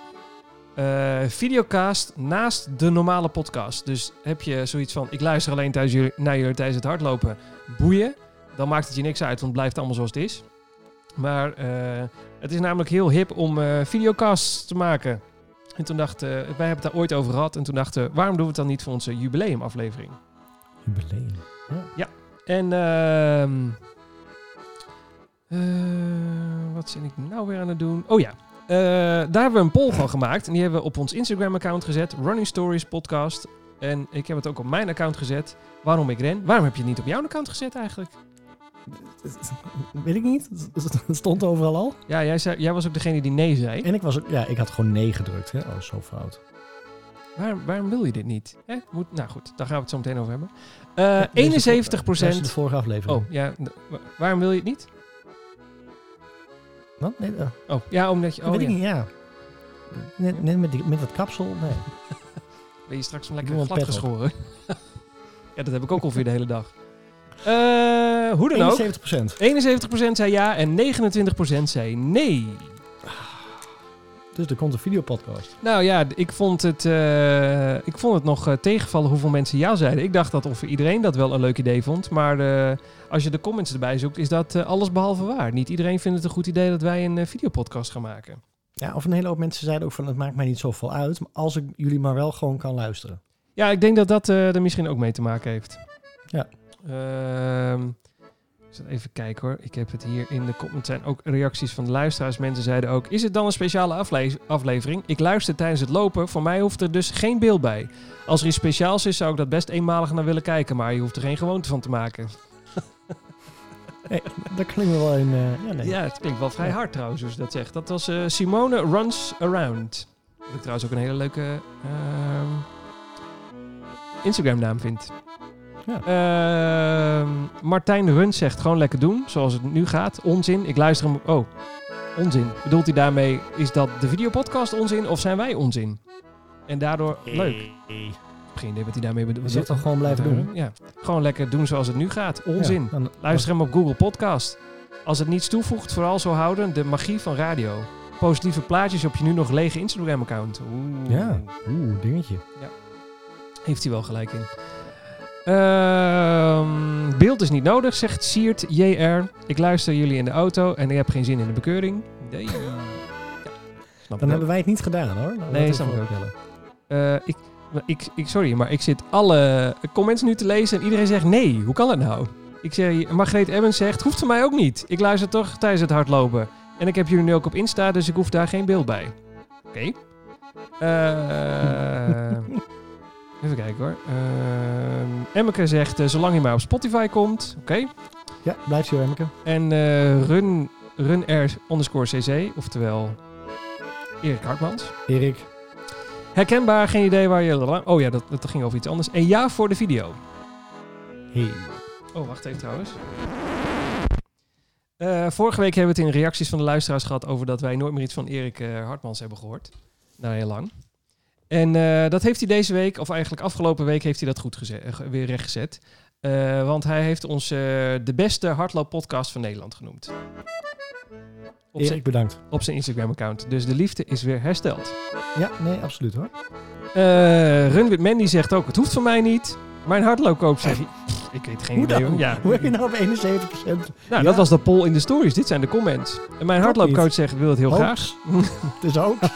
eh, videocast naast de normale podcast. Dus heb je zoiets van: ik luister alleen thuis jullie, naar jullie tijdens het hardlopen, boeien. Dan maakt het je niks uit, want het blijft allemaal zoals het is. Maar het is namelijk heel hip om videocasts te maken. En toen dachten wij hebben het daar ooit over gehad. En toen dachten we, waarom doen we het dan niet voor onze jubileumaflevering? Jubileum. Ehm eh, wat zit ik nou weer aan het doen? Oh ja, eh, daar hebben we een poll van gemaakt. En die hebben we op ons Instagram-account gezet. Running Stories Podcast. En ik heb het ook op mijn account gezet. Waarom ik ren. Waarom heb je het niet op jouw account gezet eigenlijk? Weet ik niet. Het stond overal al. Ja, jij, zei, jij was ook degene die nee zei. En ik was ook, ja, ik had gewoon nee gedrukt. Hè? Oh, zo fout. Waarom, waarom wil je dit niet? Hè? Moet, nou goed, daar gaan we het zo meteen over hebben. Eh Ja, deze- 71 Luister de vorige aflevering. Oh, ja. Waarom wil je het niet? Wat? Nee, eh, Oh, ja, omdat je... weet Oh, ik ja. niet, ja. Net, net met, die, met dat kapsel, nee. Ben je straks Doe lekker een glad geschoren? ja, dat heb ik ook ongeveer de hele dag. Eh, hoe dan ook. 71%. 71% zei ja en 29% zei nee. Dus er komt een videopodcast. Nou ja, ik vond het, eh, ik vond het nog eh, tegenvallen hoeveel mensen ja zeiden. Ik dacht dat ongeveer iedereen dat wel een leuk idee vond. Maar eh, als je de comments erbij zoekt, is dat alles behalve waar. Niet iedereen vindt het een goed idee dat wij een videopodcast gaan maken. Ja, of een hele hoop mensen zeiden ook van het maakt mij niet zoveel uit. Maar als ik jullie maar wel gewoon kan luisteren. Ja, ik denk dat dat eh, er misschien ook mee te maken heeft. Ja. Even kijken hoor. Ik heb het hier in de comments. Zijn ook reacties van de luisteraars. Mensen zeiden ook: Is het dan een speciale afle- aflevering? Ik luister tijdens het lopen. Voor mij hoeft er dus geen beeld bij. Als er iets speciaals is, zou ik dat best eenmalig naar willen kijken. Maar je hoeft er geen gewoonte van te maken. Hey, daar klinkt wel in. eh, ja, nee. Ja, het klinkt wel vrij hard trouwens, als je dat zegt. Dat was eh, Simone Runs Around. Wat ik trouwens ook een hele leuke ehm, Instagram naam vind. Ja. Ehm, Martijn Runs zegt gewoon lekker doen, zoals het nu gaat. Onzin, ik luister hem... Oh, onzin. Bedoelt hij daarmee, is dat de videopodcast onzin of zijn wij onzin? En daardoor, leuk. Geen idee wat hij daarmee bedoelt. Je zegt toch gewoon blijven doen. Ja, gewoon lekker doen zoals het nu gaat. Onzin. Ja, dan- Luister hem op Google Podcast. Als het niets toevoegt, vooral zo houden de magie van radio. Post lieve plaatjes op je nu nog lege Instagram-account. Oeh. Ja. Oeh, dingetje. Heeft hij wel gelijk in. Ehm, beeld is niet nodig, zegt Siert JR. Ik luister jullie in de auto en ik heb geen zin in de bekeuring. Nee. Ja. Dan hebben wij het niet gedaan hoor. Nee, dat snap ik ook. optellen. Eh, ik, ik, ik, sorry, maar ik zit alle comments nu te lezen en iedereen zegt nee. Hoe kan dat nou? Ik zeg, Margreet Evans zegt, hoeft voor mij ook niet. Ik luister toch tijdens het hardlopen. En ik heb jullie nu ook op Insta, dus ik hoef daar geen beeld bij. Oké. Eh, even kijken hoor. Uh, Emmeke zegt, eh, zolang je maar op Spotify komt. Oké. Ja, blijf zo, Emmeke. En eh run, runr underscore cc, oftewel Erik Hartmans. Erik. Herkenbaar, geen idee waar je... Oh ja, dat, dat ging over iets anders. En ja voor de video. Hey. Oh, wacht even trouwens. Eh, vorige week hebben we het in reacties van de luisteraars gehad over dat wij nooit meer iets van Erik Hartmans hebben gehoord. Nou, heel lang. En eh, dat heeft hij deze week, of eigenlijk afgelopen week, heeft hij dat goed geze- eh, weer rechtgezet. Eh, want hij heeft ons eh, de beste hardlooppodcast van Nederland genoemd. Op zijn, Erik, bedankt. op zijn Instagram-account. Dus de liefde is weer hersteld. Ja, nee, absoluut hoor. Run with Mandy zegt ook, het hoeft van mij niet. Mijn hardloopkoop zegt, pff, ik weet geen Hoe idee. dan? Ja, Hoe heb je nou op 71 nou, Ja. dat was de poll in de stories. Dit zijn de comments. En mijn hardloopcoach zegt, wil het heel graag. Het is ook.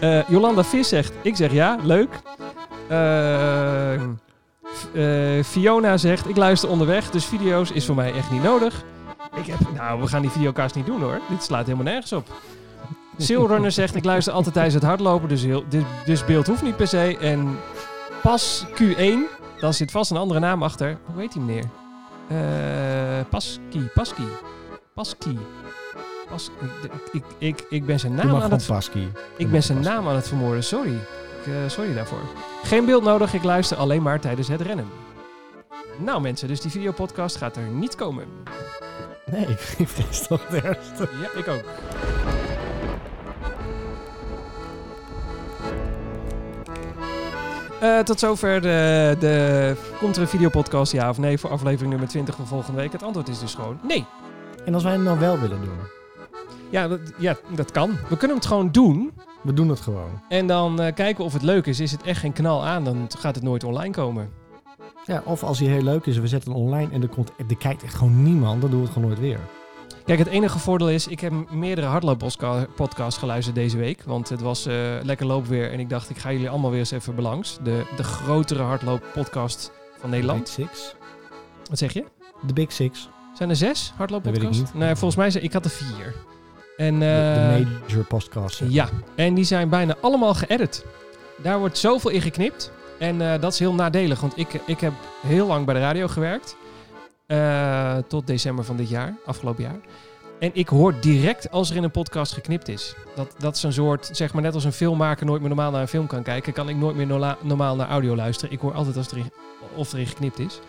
Eh, Jolanda Vis zegt, ik zeg ja, leuk. Eh, F- eh, Fiona zegt, ik luister onderweg, dus video's is voor mij echt niet nodig. Ik heb, nou, we gaan die videocast niet doen hoor. Dit slaat helemaal nergens op. Sailrunner zegt, ik luister altijd tijdens het hardlopen, dus, heel, dus, dus beeld hoeft niet per se. En pas Q1, dan zit vast een andere naam achter. Hoe heet die meneer? Eh, Pasky, Pasky, Pasky. Pas, ik, ik, ik, ik ben zijn naam aan het, Pasky. ik ben zijn naam aan het vermoorden. Sorry. Ik, eh, sorry daarvoor. Geen beeld nodig. Ik luister alleen maar tijdens het rennen. Nou mensen, dus die videopodcast gaat er niet komen. Nee, ik, vrees toch het ergste. Ja, ik ook. Eh, tot zover de, de... Komt er een videopodcast, ja of nee, voor aflevering nummer 20 van volgende week? Het antwoord is dus gewoon nee. En als wij het nou wel willen doen? Ja, dat, ja, dat kan. We kunnen het gewoon doen. We doen het gewoon. En dan eh, kijken of het leuk is. Is het echt geen knal aan, dan gaat het nooit online komen. Ja, of als hij heel leuk is en we zetten hem online en er, komt, er kijkt echt gewoon niemand, dan doen we het gewoon nooit weer. Kijk, het enige voordeel is, ik heb meerdere hardlooppodcasts geluisterd deze week. Want het was eh, lekker loopweer en ik dacht, ik ga jullie allemaal weer eens even belangs. De, de grotere hardlooppodcast van The Nederland. Big Six. Wat zeg je? De Big Six. Zijn er zes hardlooppodcasts? Nee, volgens mij zijn ik had er vier. En, De, eh, de major podcast. zeg ja, en die zijn bijna allemaal geëdit. Daar wordt zoveel in geknipt. En eh, dat is heel nadelig, want ik, ik heb heel lang bij de radio gewerkt. Eh, tot december van dit jaar, afgelopen jaar. En ik hoor direct als er in een podcast geknipt is. Dat, dat is een soort, zeg maar net als een filmmaker nooit meer normaal naar een film kan kijken, kan ik nooit meer normaal naar audio luisteren. Ik hoor altijd als er in, of er in geknipt is.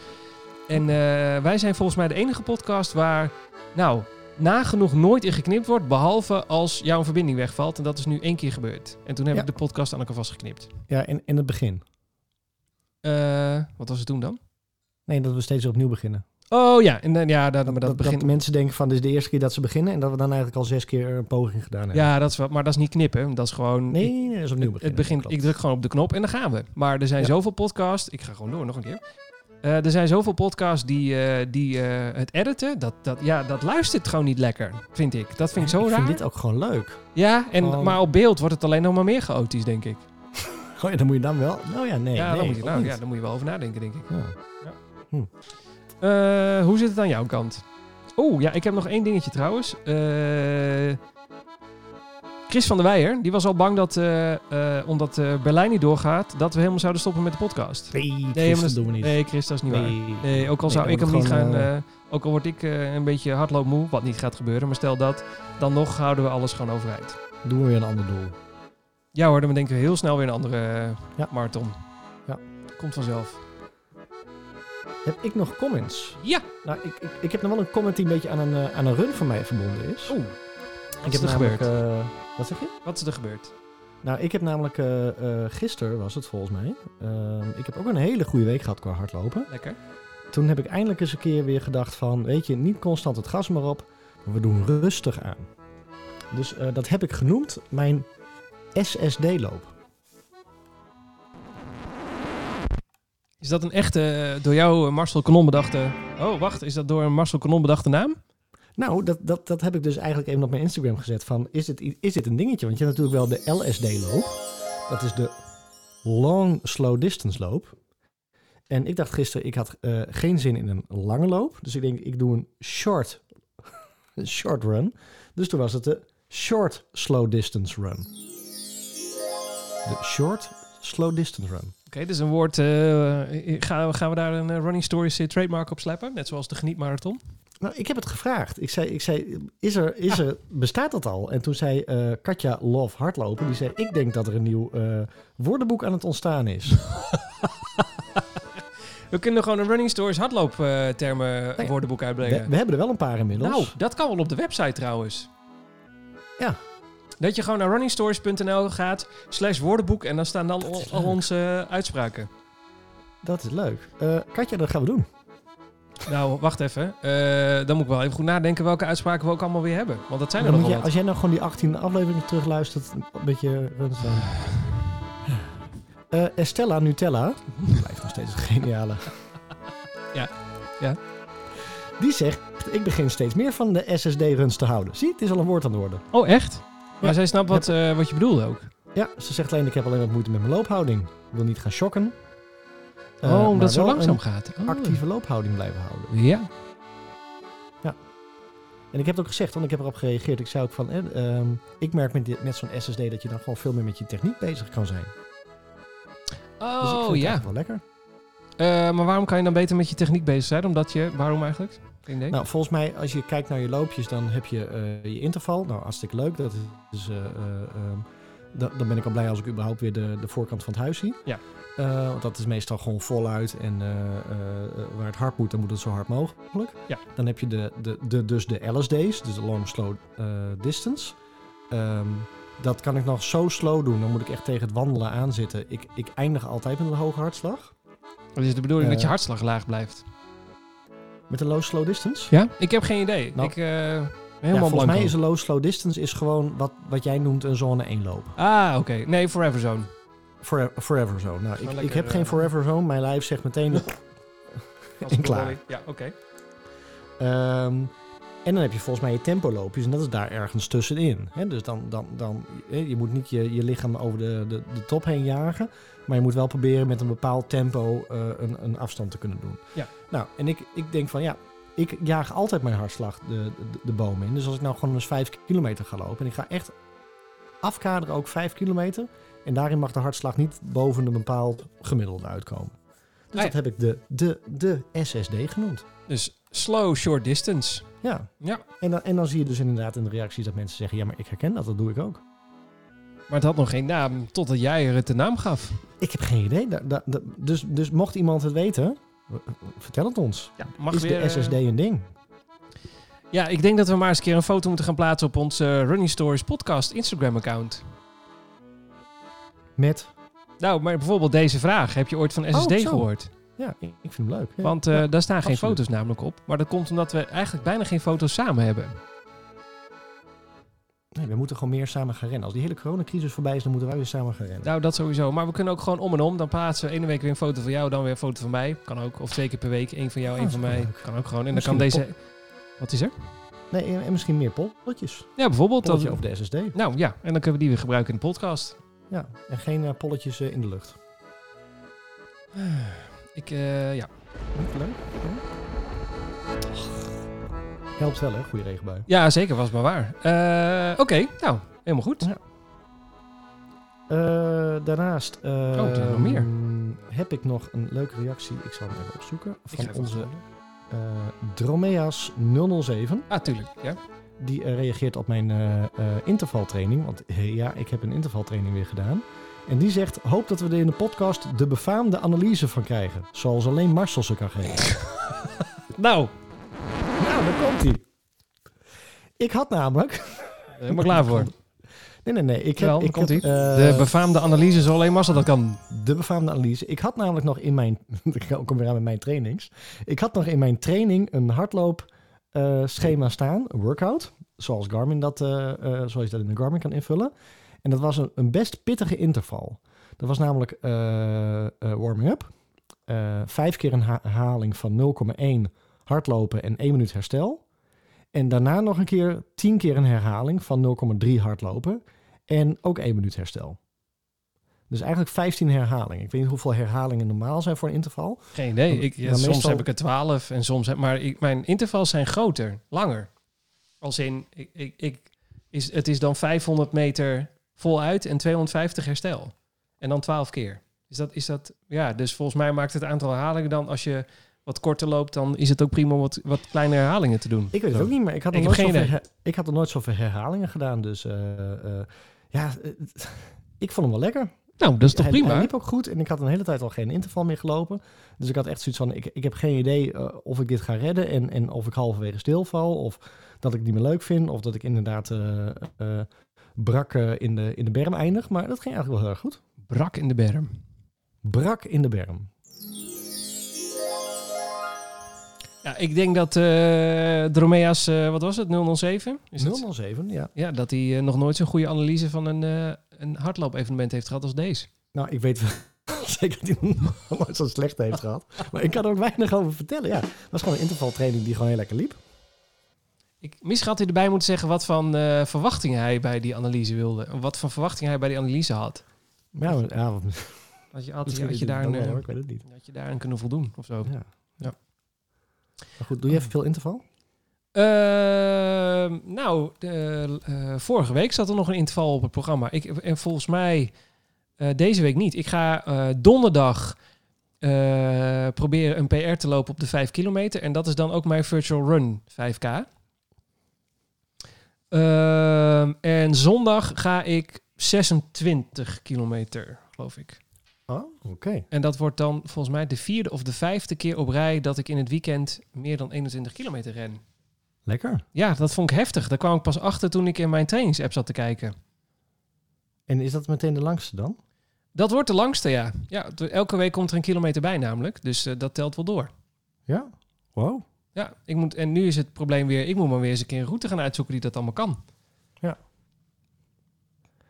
En eh, wij zijn volgens mij de enige podcast waar, nou, nagenoeg nooit in geknipt wordt, behalve als jouw verbinding wegvalt. En dat is nu één keer gebeurd. En toen heb Ja. ik de podcast aan elkaar vastgeknipt. Ja, in, in het begin. Eh, wat was het toen dan? Nee, dat we steeds opnieuw beginnen. Oh ja, en, dan- ja dat, maar Dat, dat, dat mensen denken van dit is de eerste keer dat ze beginnen en dat we dan eigenlijk al zes keer een poging gedaan hebben. ja, dat is wel, maar dat is niet knippen. Dat is gewoon. Nee, nee, nee, dat is opnieuw beginnen. het begint, ik druk gewoon op de knop en dan gaan we. Maar er zijn Ja. zoveel podcasts. Ik ga gewoon door nog een keer. Eh, er zijn zoveel podcasts die, eh, die eh, het editen. Dat, dat, ja, dat luistert gewoon niet lekker, vind ik. Dat vind ik zo ik raar. vind dit ook gewoon leuk. Ja, en, Gewoon- maar op beeld wordt het alleen nog maar meer chaotisch, denk ik. Oh ja, dan moet je dan wel. Nou ja, nee. ja, nee, dan moet je, nou, niet. ja, dan moet je wel over nadenken, denk ik. Ja. Eh, hoe zit het aan jouw kant? Oeh, ja, ik heb nog één dingetje trouwens. Eh, Chris van der Weijer, die was al bang dat, eh, eh, omdat eh, Berlijn niet doorgaat, dat we helemaal zouden stoppen met de podcast. Nee, Nee, Chris, dat doen we niet. Nee, Chris, dat is niet waar. Nee. Nee, ook al Nee, zou ik hem niet gaan... ook al word ik een beetje hardloopmoe, wat niet gaat gebeuren, maar stel dat, dan nog houden we alles gewoon overheid. Doen we weer een ander doel. Ja hoor, dan denken we heel snel weer een andere Ja. marathon. Ja. Komt vanzelf. Heb ik nog comments? Ja! Nou, ik, ik, ik heb nog wel een comment die een beetje aan een, aan een run van mij verbonden is. Oeh, ik wat is er namelijk, gebeurd? eh, wat zeg je? Wat is er gebeurd? Nou, ik heb namelijk uh, gisteren was het volgens mij. Uh, ik heb ook een hele goede week gehad qua hardlopen. Lekker. Toen heb ik eindelijk eens een keer weer gedacht van, weet je, niet constant het gas maar op, maar we doen rustig aan. Dus dat heb ik genoemd mijn SSD-loop. Is dat een echte, door jou Marcel Kanon bedachte... Oh, wacht, is dat door een Marcel Kanon bedachte naam? Nou, dat, dat, dat heb ik dus eigenlijk even op mijn Instagram gezet. Van, is, dit, is dit een dingetje? Want je hebt natuurlijk wel de LSD-loop. Dat is de Long Slow Distance loop. En ik dacht gisteren, ik had uh, geen zin in een lange loop. Dus ik denk, ik doe een short, short run. Dus toen was het de Short Slow Distance Run. De Short Slow Distance Run. Oké, dus een woord. Uh, gaan, gaan we daar een uh, Running Stories trademark op slappen? Net zoals de genietmarathon? Nou, ik heb het gevraagd. Ik zei, ik zei is er, is er, bestaat dat al? En toen zei uh, Katja Love Hardlopen, die zei, ik denk dat er een nieuw uh, woordenboek aan het ontstaan is. we kunnen gewoon een Running Stories hardlooptermen uh, nee, woordenboek uitbrengen. We, we, hebben er wel een paar inmiddels. Nou, dat kan wel op de website trouwens. Ja. Dat je gewoon naar runningstories.nl gaat, slash woordenboek, en dan staan dan al, al onze uitspraken. Dat is leuk. Uh, Katja, dat gaan we doen. Nou, wacht even. Uh, dan moet ik wel even goed nadenken welke uitspraken we ook allemaal weer hebben. Want dat zijn er nog jij, Als jij nou gewoon die 18 afleveringen terugluistert, een beetje rustig. Uh, Estella Nutella, blijft nog steeds een geniale. ja, ja. Die zegt, ik begin steeds meer van de SSD-runs te houden. Zie, het is al een woord aan het worden. Oh, echt? Maar zij snapt wat, uh, wat je bedoelde ook. Ja, ze zegt alleen, ik heb alleen wat moeite met mijn loophouding. Ik wil niet gaan shocken. Uh, oh, omdat het zo langzaam gaat. Oh. actieve loophouding blijven houden. Ja. Ja. En ik heb het ook gezegd, want ik heb erop gereageerd. Ik zei ook van, eh, um, ik merk met, met zo'n SSD dat je dan gewoon veel meer met je techniek bezig kan zijn. Oh, dus ik vind ja. Het wel lekker. Uh, maar waarom kan je dan beter met je techniek bezig zijn? Omdat je, waarom eigenlijk? Nou, volgens mij, als je kijkt naar je loopjes, dan heb je eh, je interval. Nou, hartstikke leuk. Dat is, eh, da- dan ben ik al blij als ik überhaupt weer de, de voorkant van het huis zie. Ja. Eh, want dat is meestal gewoon voluit. En eh, eh, waar het hard moet, dan moet het zo hard mogelijk. Ja. Dan heb je de, de, de, dus de LSD's, dus de long slow distance. Ehm, dat kan ik nog zo slow doen. Dan moet ik echt tegen het wandelen aanzitten. Ik, ik eindig altijd met een hoge hartslag. Het is de bedoeling dat je hartslag laag blijft. Met een low slow distance. Ja? Ik heb geen idee. Nou, ik ben Ja, helemaal volgens blanco. mij is een low slow distance is gewoon wat, wat jij noemt een zone 1 loop. Ah, oké. Nee, Forever Zone. Forever, forever zone. Nou, ik, ik heb geen eh, forever zone. Mijn lijf zegt meteen... En klaar. Ja, oké. Ehm, en dan heb je volgens mij je tempoloopjes en dat is daar ergens tussenin. Hè? Dus dan, dan, dan, hè, je moet niet je, je lichaam over de, de, de top heen jagen, maar je moet wel proberen met een bepaald tempo eh, een, een afstand te kunnen doen. Ja. Nou, en ik, ik denk van ja, ik jaag altijd mijn hartslag de, de, de boom in. Dus als ik nou gewoon eens vijf kilometer ga lopen en ik ga echt afkaderen ook vijf kilometer en daarin mag de hartslag niet boven een bepaald gemiddelde uitkomen. Dus Ah, ja. dat heb ik de, de, de SSD genoemd. Dus slow short distance. Ja. Ja. En dan, en dan zie je dus inderdaad in de reacties dat mensen zeggen: Ja, maar ik herken dat, dat doe ik ook. Maar het had nog geen naam totdat jij er het de naam gaf. Ik heb geen idee. Da- da- da- dus, dus mocht iemand het weten, vertel het ons. Ja, mag is weer, de SSD eh, een ding? Ja, ik denk dat we maar eens een keer een foto moeten gaan plaatsen op ons eh, Running Stories podcast Instagram account. Met. Nou, maar bijvoorbeeld deze vraag. Heb je ooit van SSD Oh, gehoord? Ja, ik, vind hem leuk. Ja. Want eh, Ja, daar staan geen foto's namelijk op. Maar dat komt omdat we eigenlijk bijna geen foto's samen hebben. Nee, we moeten gewoon meer samen gaan rennen. Als die hele coronacrisis voorbij is, dan moeten wij weer samen gaan rennen. Nou, dat sowieso. Maar we kunnen ook gewoon om en om. Dan plaatsen we ene week weer een foto van jou, dan weer een foto van mij. Kan ook. Of twee keer per week. één van jou, Oh, één van mij. leuk. Kan ook gewoon. En dan kan deze... Wat is er? Nee, en, en misschien meer polletjes. Ja, bijvoorbeeld. Polletje Dat... over de SSD. Nou ja, en dan kunnen we die weer gebruiken in de podcast. Ja, en geen eh, polletjes eh, in de lucht. Ik, eh, ja. Niet leuk? Helpt wel, hè? Goede regenbui. ja, zeker. Was maar waar. Eh, Oké, nou, helemaal goed. Ja. Eh, daarnaast Oh, er nog meer. heb ik nog een leuke reactie. Ik zal hem even opzoeken. Van even onze scrollen. eh Dromeas 007. Ah, tuurlijk. Ja. Die reageert op mijn intervaltraining. Want ja, ik heb een intervaltraining weer gedaan. En die zegt, hoop dat we er in de podcast de befaamde analyse van krijgen. Zoals alleen Marcel ze kan geven. Nou, daar komt hij. Ik had namelijk... helemaal klaar voor. Nee, nee, nee. Ik heb, Wel, ik komt heb, eh, De befaamde analyse zo alleen Marcel dat kan. de befaamde analyse. Ik had namelijk nog in mijn... Ik kom weer aan met mijn trainings. Ik had nog in mijn training een hardloopschema schema staan. Een workout. Zoals Garmin dat... eh, eh, zoals je dat in de Garmin kan invullen. En dat was een, een best pittige interval. Dat was namelijk eh, eh, warming-up. eh, vijf keer een ha- herhaling van 0,1 hardlopen en 1 minuut herstel. En daarna nog een keer 10 keer een herhaling van 0,3 hardlopen en ook 1 minuut herstel. Dus eigenlijk 15 herhalingen. Ik weet niet hoeveel herhalingen normaal zijn voor een interval. Geen idee. Ik, ja, soms meestal- heb ik er 12 en soms heb, maar ik, mijn intervals zijn groter, langer. Als in, ik, ik, ik, is, het is dan 500 meter voluit en 250 herstel. En dan 12 keer. Is dat, is dat, ja, dus volgens mij maakt het aantal herhalingen dan, als je wat korter loopt, dan is het ook prima om wat, wat kleine herhalingen te doen. Ik weet het ook niet, maar ik had, Ik nooit geen zoveel, her- ik had er nooit zoveel herhalingen gedaan. Dus eh, eh, ja, eh, ik vond hem wel lekker. Nou, dat is toch hij, prima? Hij liep ook goed en ik had een hele tijd al geen interval meer gelopen. Dus ik had echt zoiets van, ik, ik heb geen idee of ik dit ga redden en, en of ik halverwege stilval. Of dat ik het niet meer leuk vind. Of dat ik inderdaad eh, eh, brak in, de, in de berm eindig. Maar dat ging eigenlijk wel heel erg goed. Brak in de berm. Brak in de berm. Ja, ik denk dat eh Dromea's, eh, wat was het, 007? Is het? 007, ja. Ja, dat hij eh, nog nooit zo'n goede analyse van een, een hardloop-evenement heeft gehad als deze. Nou, ik weet wel zeker dat hij nog nooit zo slecht heeft gehad. Maar ik kan er ook weinig over vertellen. Ja, het was gewoon een intervaltraining die gewoon heel lekker liep. Ik, misschien had hij erbij moeten zeggen wat van verwachtingen hij bij die analyse wilde. Wat voor verwachtingen hij bij die analyse had. Ja, maar- ja Had je, had, je, had daar een, wel, hoor, ik weet het niet. had je daarin kunnen voldoen of zo? Ja. Ja. Maar goed, doe je even veel interval? Ehm, nou, de, eh, vorige week zat er nog een interval op het programma. Ik, en volgens mij eh, deze week niet. Ik ga eh, donderdag proberen een PR te lopen op de 5 kilometer. En dat is dan ook mijn virtual run 5K. Ehm, en zondag ga ik 26 kilometer, geloof ik. Oh, oké. En dat wordt dan volgens mij de vierde of de vijfde keer op rij dat ik in het weekend meer dan 21 kilometer ren. Lekker. Ja, dat vond ik heftig. Daar kwam ik pas achter toen ik in mijn trainingsapp zat te kijken. En is dat meteen de langste dan? Dat wordt de langste, ja. ja elke week komt er een kilometer bij namelijk. Dus eh, dat telt wel door. Ja. Wow. Ja, ik moet, en nu is het probleem weer... Ik moet maar weer eens een keer een route gaan uitzoeken die dat allemaal kan.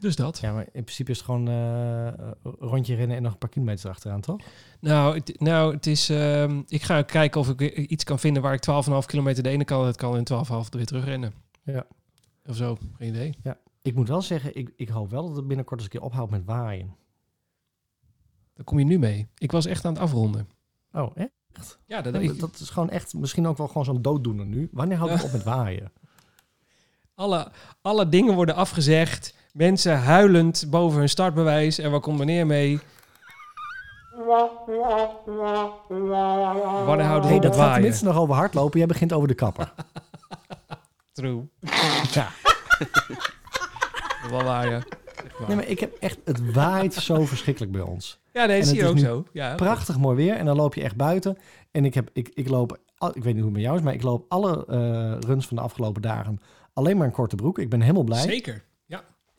Ja. Dus dat. Ja, maar in principe is het gewoon een rondje rennen en nog een paar kilometer achteraan, toch? Nou, het, nou, het is... ehm, ik ga kijken of ik iets kan vinden waar ik 12,5 kilometer de ene kant uit kan... en 12,5 er weer terug rennen. Ja. Of zo, geen idee. Ik moet wel zeggen, ik, ik hoop wel dat het binnenkort eens een keer ophoudt met waaien. Daar kom je nu mee. Ik was echt aan het afronden. Oh, hè? Ja, dat, dat is gewoon echt misschien ook wel gewoon zo'n dooddoener nu. Wanneer houdt het op met waaien? alle, alle dingen worden afgezegd. Mensen huilend boven hun startbewijs. En waar komt meneer mee? Wanneer houden we hey, dat gaat tenminste nog over hardlopen. Jij begint over de kapper. True. ja. Wel waar. Nee, maar ik heb echt... Het waait zo verschrikkelijk bij ons. Ja, nee, zie je ook zo. Ja, Prachtig mooi weer. En dan loop je echt buiten. En ik, heb, ik, ik loop... Ik weet niet hoe het met jou is, maar ik loop alle eh, runs van de afgelopen dagen alleen maar in korte broek. Ik ben helemaal blij. Zeker.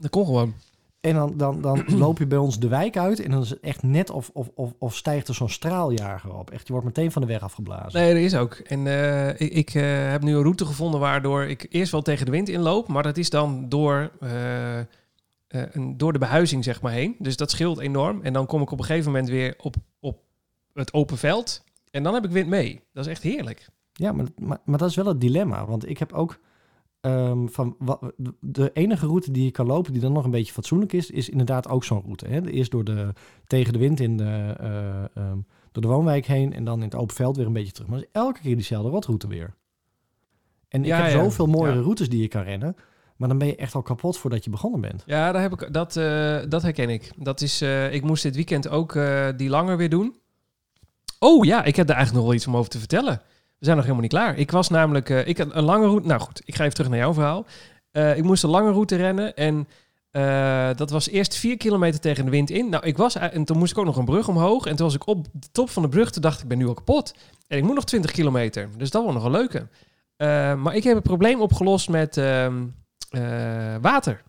Dat kon gewoon. En dan, dan, dan loop je bij ons de wijk uit en dan is het echt net of, of, of, of stijgt er zo'n straaljager op. Echt, je wordt meteen van de weg afgeblazen. Nee, dat is ook. En eh, ik, ik eh, heb nu een route gevonden waardoor ik eerst wel tegen de wind inloop. Maar dat is dan door, eh, een, door de behuizing zeg maar heen. Dus dat scheelt enorm. En dan kom ik op een gegeven moment weer op, op het open veld. En dan heb ik wind mee. Dat is echt heerlijk. Ja, maar, maar, maar dat is wel het dilemma. Want ik heb ook ehm, van de enige route die je kan lopen die dan nog een beetje fatsoenlijk is, is inderdaad ook zo'n route. Hè? Eerst door de, tegen de wind in de, eh, ehm, door de woonwijk heen en dan in het open veld weer een beetje terug. Maar is elke keer diezelfde rotroute weer. En Ja, ik heb ja. zoveel mooiere Ja. routes die je kan rennen. Maar dan ben je echt al kapot voordat je begonnen bent. Ja, daar heb ik, dat, eh, dat herken ik. Dat is, eh, ik moest dit weekend ook die langer weer doen. Oh ja, ik heb daar eigenlijk nog wel iets om over te vertellen. We zijn nog helemaal niet klaar. Ik was namelijk, eh, ik had een lange route. Nou goed, ik ga even terug naar jouw verhaal. Eh, ik moest een lange route rennen en eh, dat was eerst vier kilometer tegen de wind in. Nou, ik was, en toen moest ik ook nog een brug omhoog. En toen was ik op de top van de brug, toen dacht ik, ik ben nu al kapot. En ik moet nog 20 kilometer. Dus dat was nog een leuke. Maar ik heb het probleem opgelost met ehm, eh, water.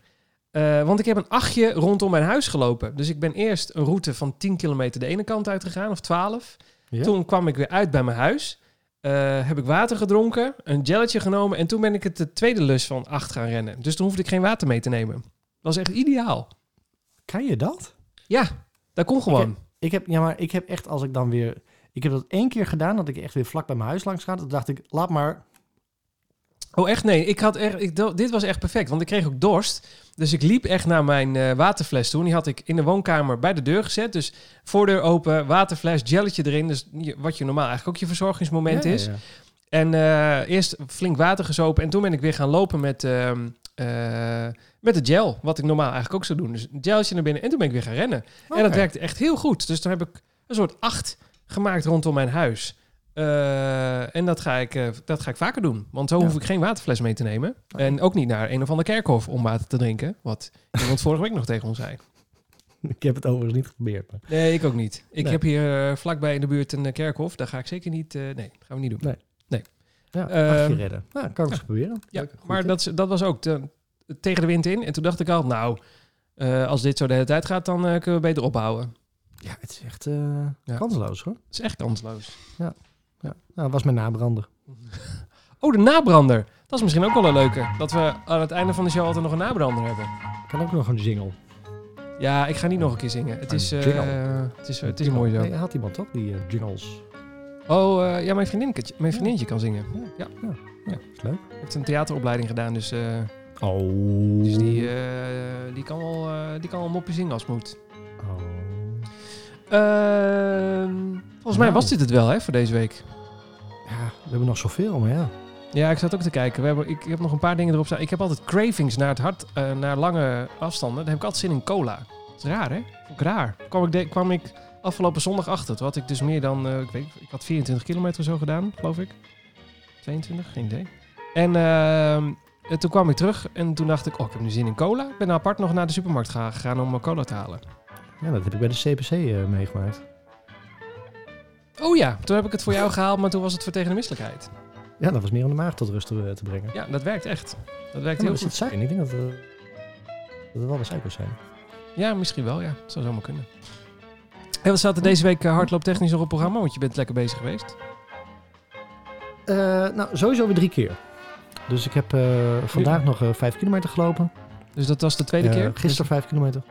Want ik heb een achtje rondom mijn huis gelopen. Dus ik ben eerst een route van 10 kilometer de ene kant uit gegaan, of 12. Ja? Toen kwam ik weer uit bij mijn huis. Eh, heb ik water gedronken, een gelletje genomen en toen ben ik het de tweede lus van 8 gaan rennen. Dus toen hoefde ik geen water mee te nemen. Dat was echt ideaal. Kan je dat? Ja, dat kon gewoon. Ik heb, ja, maar ik heb echt als ik dan weer... Ik heb dat één keer gedaan, dat ik echt weer vlak bij mijn huis langs ga. Toen dacht ik, laat maar. Oh, echt? Nee, ik had echt, ik, dit was echt perfect, want ik kreeg ook dorst. Dus ik liep echt naar mijn eh, waterfles toe. En die had ik in de woonkamer bij de deur gezet. Dus voordeur open, waterfles, gelletje erin. Dus wat je normaal eigenlijk ook je verzorgingsmoment Ja, is. ja. En eh, eerst flink water gezopen. En toen ben ik weer gaan lopen met, eh, met de gel. Wat ik normaal eigenlijk ook zou doen. Dus een geltje naar binnen. En toen ben ik weer gaan rennen. En dat werkte echt heel goed. Dus toen heb ik een soort acht gemaakt rondom mijn huis. Eh, en dat ga, ik, eh, dat ga ik vaker doen. Want zo Ja. hoef ik geen waterfles mee te nemen. En ook niet naar een of ander kerkhof om water te drinken. Wat iemand vorige week nog tegen ons zei. Ik heb het overigens niet geprobeerd. Maar... Nee, ik ook niet. Ik Nee. heb hier eh, vlakbij in de buurt een kerkhof. Daar ga ik zeker niet... nee, dat gaan we niet doen. Ja, Ehm, achtje redden. Nou, kan ik eens proberen. Ja, Leuk, maar tip. dat, dat was ook tegen de wind in. En toen dacht ik al, nou, als dit zo de hele tijd gaat, dan kunnen we beter ophouden. Ja, het is echt kansloos hoor. Het is echt kansloos. Ja. Nou, dat was mijn nabrander. Oh, de nabrander. Dat is misschien ook wel een leuke. Dat we aan het einde van de show altijd nog een nabrander hebben. Kan ook nog een jingle. Ja, ik ga niet nog een keer zingen. Het is, Een jingle. het is, het is mooi zo. Nee, had iemand toch, die eh, jingles? Oh, eh, ja, mijn vriendinnetje, mijn vriendinnetje kan zingen. Ja, Ja. ja is leuk. Heeft een theateropleiding gedaan, dus, Oh. dus die, die, kan wel, die kan wel moppie zingen als het moet. Oh. Ehm, volgens mij Nou. was dit het wel, hè, voor deze week. Ja, we hebben nog zoveel, maar ja. Ja, ik zat ook te kijken. We hebben, ik, ik heb nog een paar dingen erop staan. Ik heb altijd cravings naar het hart, eh, naar lange afstanden. Dan heb ik altijd zin in cola. Dat is raar, hè? Vond ik raar. Kwam ik, de- kwam ik afgelopen zondag achter. Toen had ik dus meer dan, eh, ik weet ik had 24 kilometer zo gedaan, geloof ik. 22, geen idee. En ehm, en toen kwam ik terug en toen dacht ik, oh, ik heb nu zin in cola. Ik ben apart nog naar de supermarkt ga- gegaan om mijn cola te halen. Ja, dat heb ik bij de CPC eh, meegemaakt. Oh ja, toen heb ik het voor jou gehaald, maar toen was het voor tegen de misselijkheid. Ja, dat was meer om de maag tot rust te, te brengen. Ja, dat werkt echt. Dat werkt Ja, heel goed. Ik denk dat, eh, dat er wel wat suikers zijn. Ja, misschien wel, ja. Dat zou zomaar kunnen. En wat staat er deze week eh, hardlooptechnisch nog op het programma? Want je bent lekker bezig geweest. Eh, nou, sowieso weer drie keer. Dus ik heb eh, vandaag nog eh, vijf kilometer gelopen. Dus dat was de tweede Eh, keer. Gisteren vijf kilometer.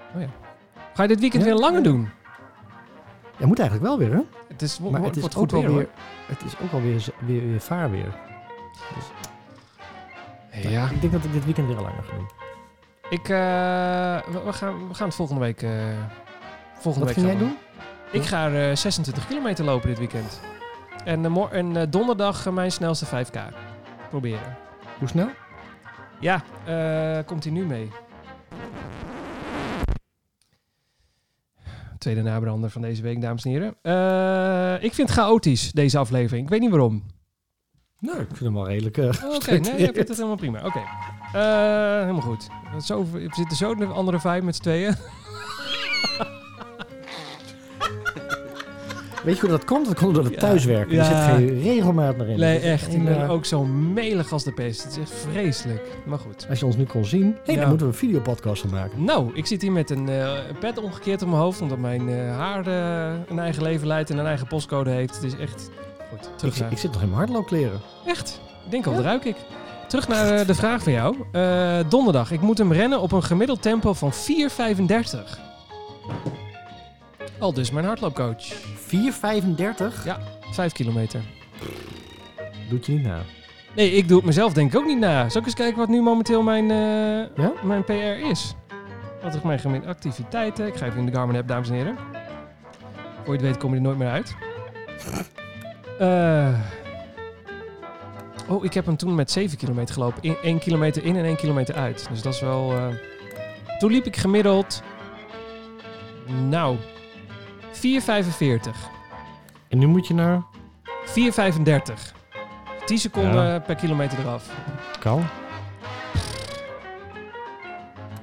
Ga je dit weekend Ja. weer langer doen? Ja, moet eigenlijk wel weer, hè? Het is, Maar het is ook goed wel weer, weer, het is ook alweer weer, weer vaarweer. hoor. Ja. Ik denk dat ik dit weekend weer al langer ga doen. Ik, eh, we, we gaan, we gaan het volgende week... eh volgende Wat week ging jij doen? Ik ga eh, 26 kilometer lopen dit weekend. En, eh, en eh, donderdag eh, mijn snelste 5K. Proberen. Hoe snel? Ja, eh, komt hij nu mee? Tweede nabrander van deze week, dames en heren. Eh, ik vind het chaotisch, deze aflevering. Ik weet niet waarom. Nou, ik vind hem wel redelijk... eh, Oké, nee, ik vind het helemaal prima. Oké, Eh, helemaal goed. Zo, we zitten zo in een andere vibe met z'n tweeën. Weet je hoe dat komt? Dat komt door het thuiswerken. Ja. Er zit geen regelmaat meer in. Nee, echt. Ik een, ben eh, ook zo melig als de pest. Het is echt vreselijk. Maar goed. Als je ons nu kon zien, hey, dan moeten we een videopodcast van maken. Nou, ik zit hier met een eh, pet omgekeerd op mijn hoofd, omdat mijn eh, haar een eigen leven leidt en een eigen postcode heeft. Het is echt... Goed, terug Ik, naar... ik zit nog in mijn hardloopkleren. Echt? Ik denk al, Ja. dat ruik ik. Terug naar de vraag van jou. Donderdag. Ik moet hem rennen op een gemiddeld tempo van 4,35. Al dus mijn hardloopcoach. 4,35? Ja. 5 kilometer. Doet je niet na. Nee, ik doe het mezelf denk ik ook niet na. Zal ik eens kijken wat nu momenteel mijn, eh, Ja? mijn PR is? Wat is mijn gemiddelde activiteiten? Ik ga even in de Garmin app, dames en heren. Voor je het weet kom je er nooit meer uit. Eh, oh, ik heb hem toen met 7 kilometer gelopen. In, 1 kilometer in en 1 kilometer uit. Dus dat is wel... eh, Toen liep ik gemiddeld... Nou... 4,45. En nu moet je naar... 4,35. 10 seconden per kilometer eraf. Kan.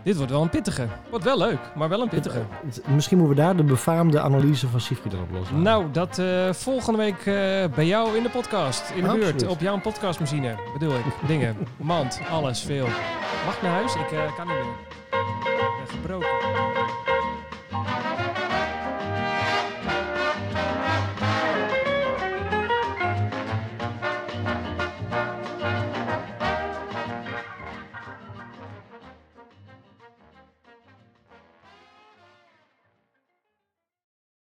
Dit wordt wel een pittige. Wordt wel leuk, maar wel een pittige. Het- Misschien moeten we daar de befaamde analyse van Siegfried dan op loslaten. Nou, dat eh, volgende week eh, bij jou in de podcast. In de Absoluut. buurt. Op jouw podcastmachine. Bedoel ik. Dingen. Mand. Alles. Veel. Mag ik naar huis? Ik eh, kan niet meer. Ik ben gebroken.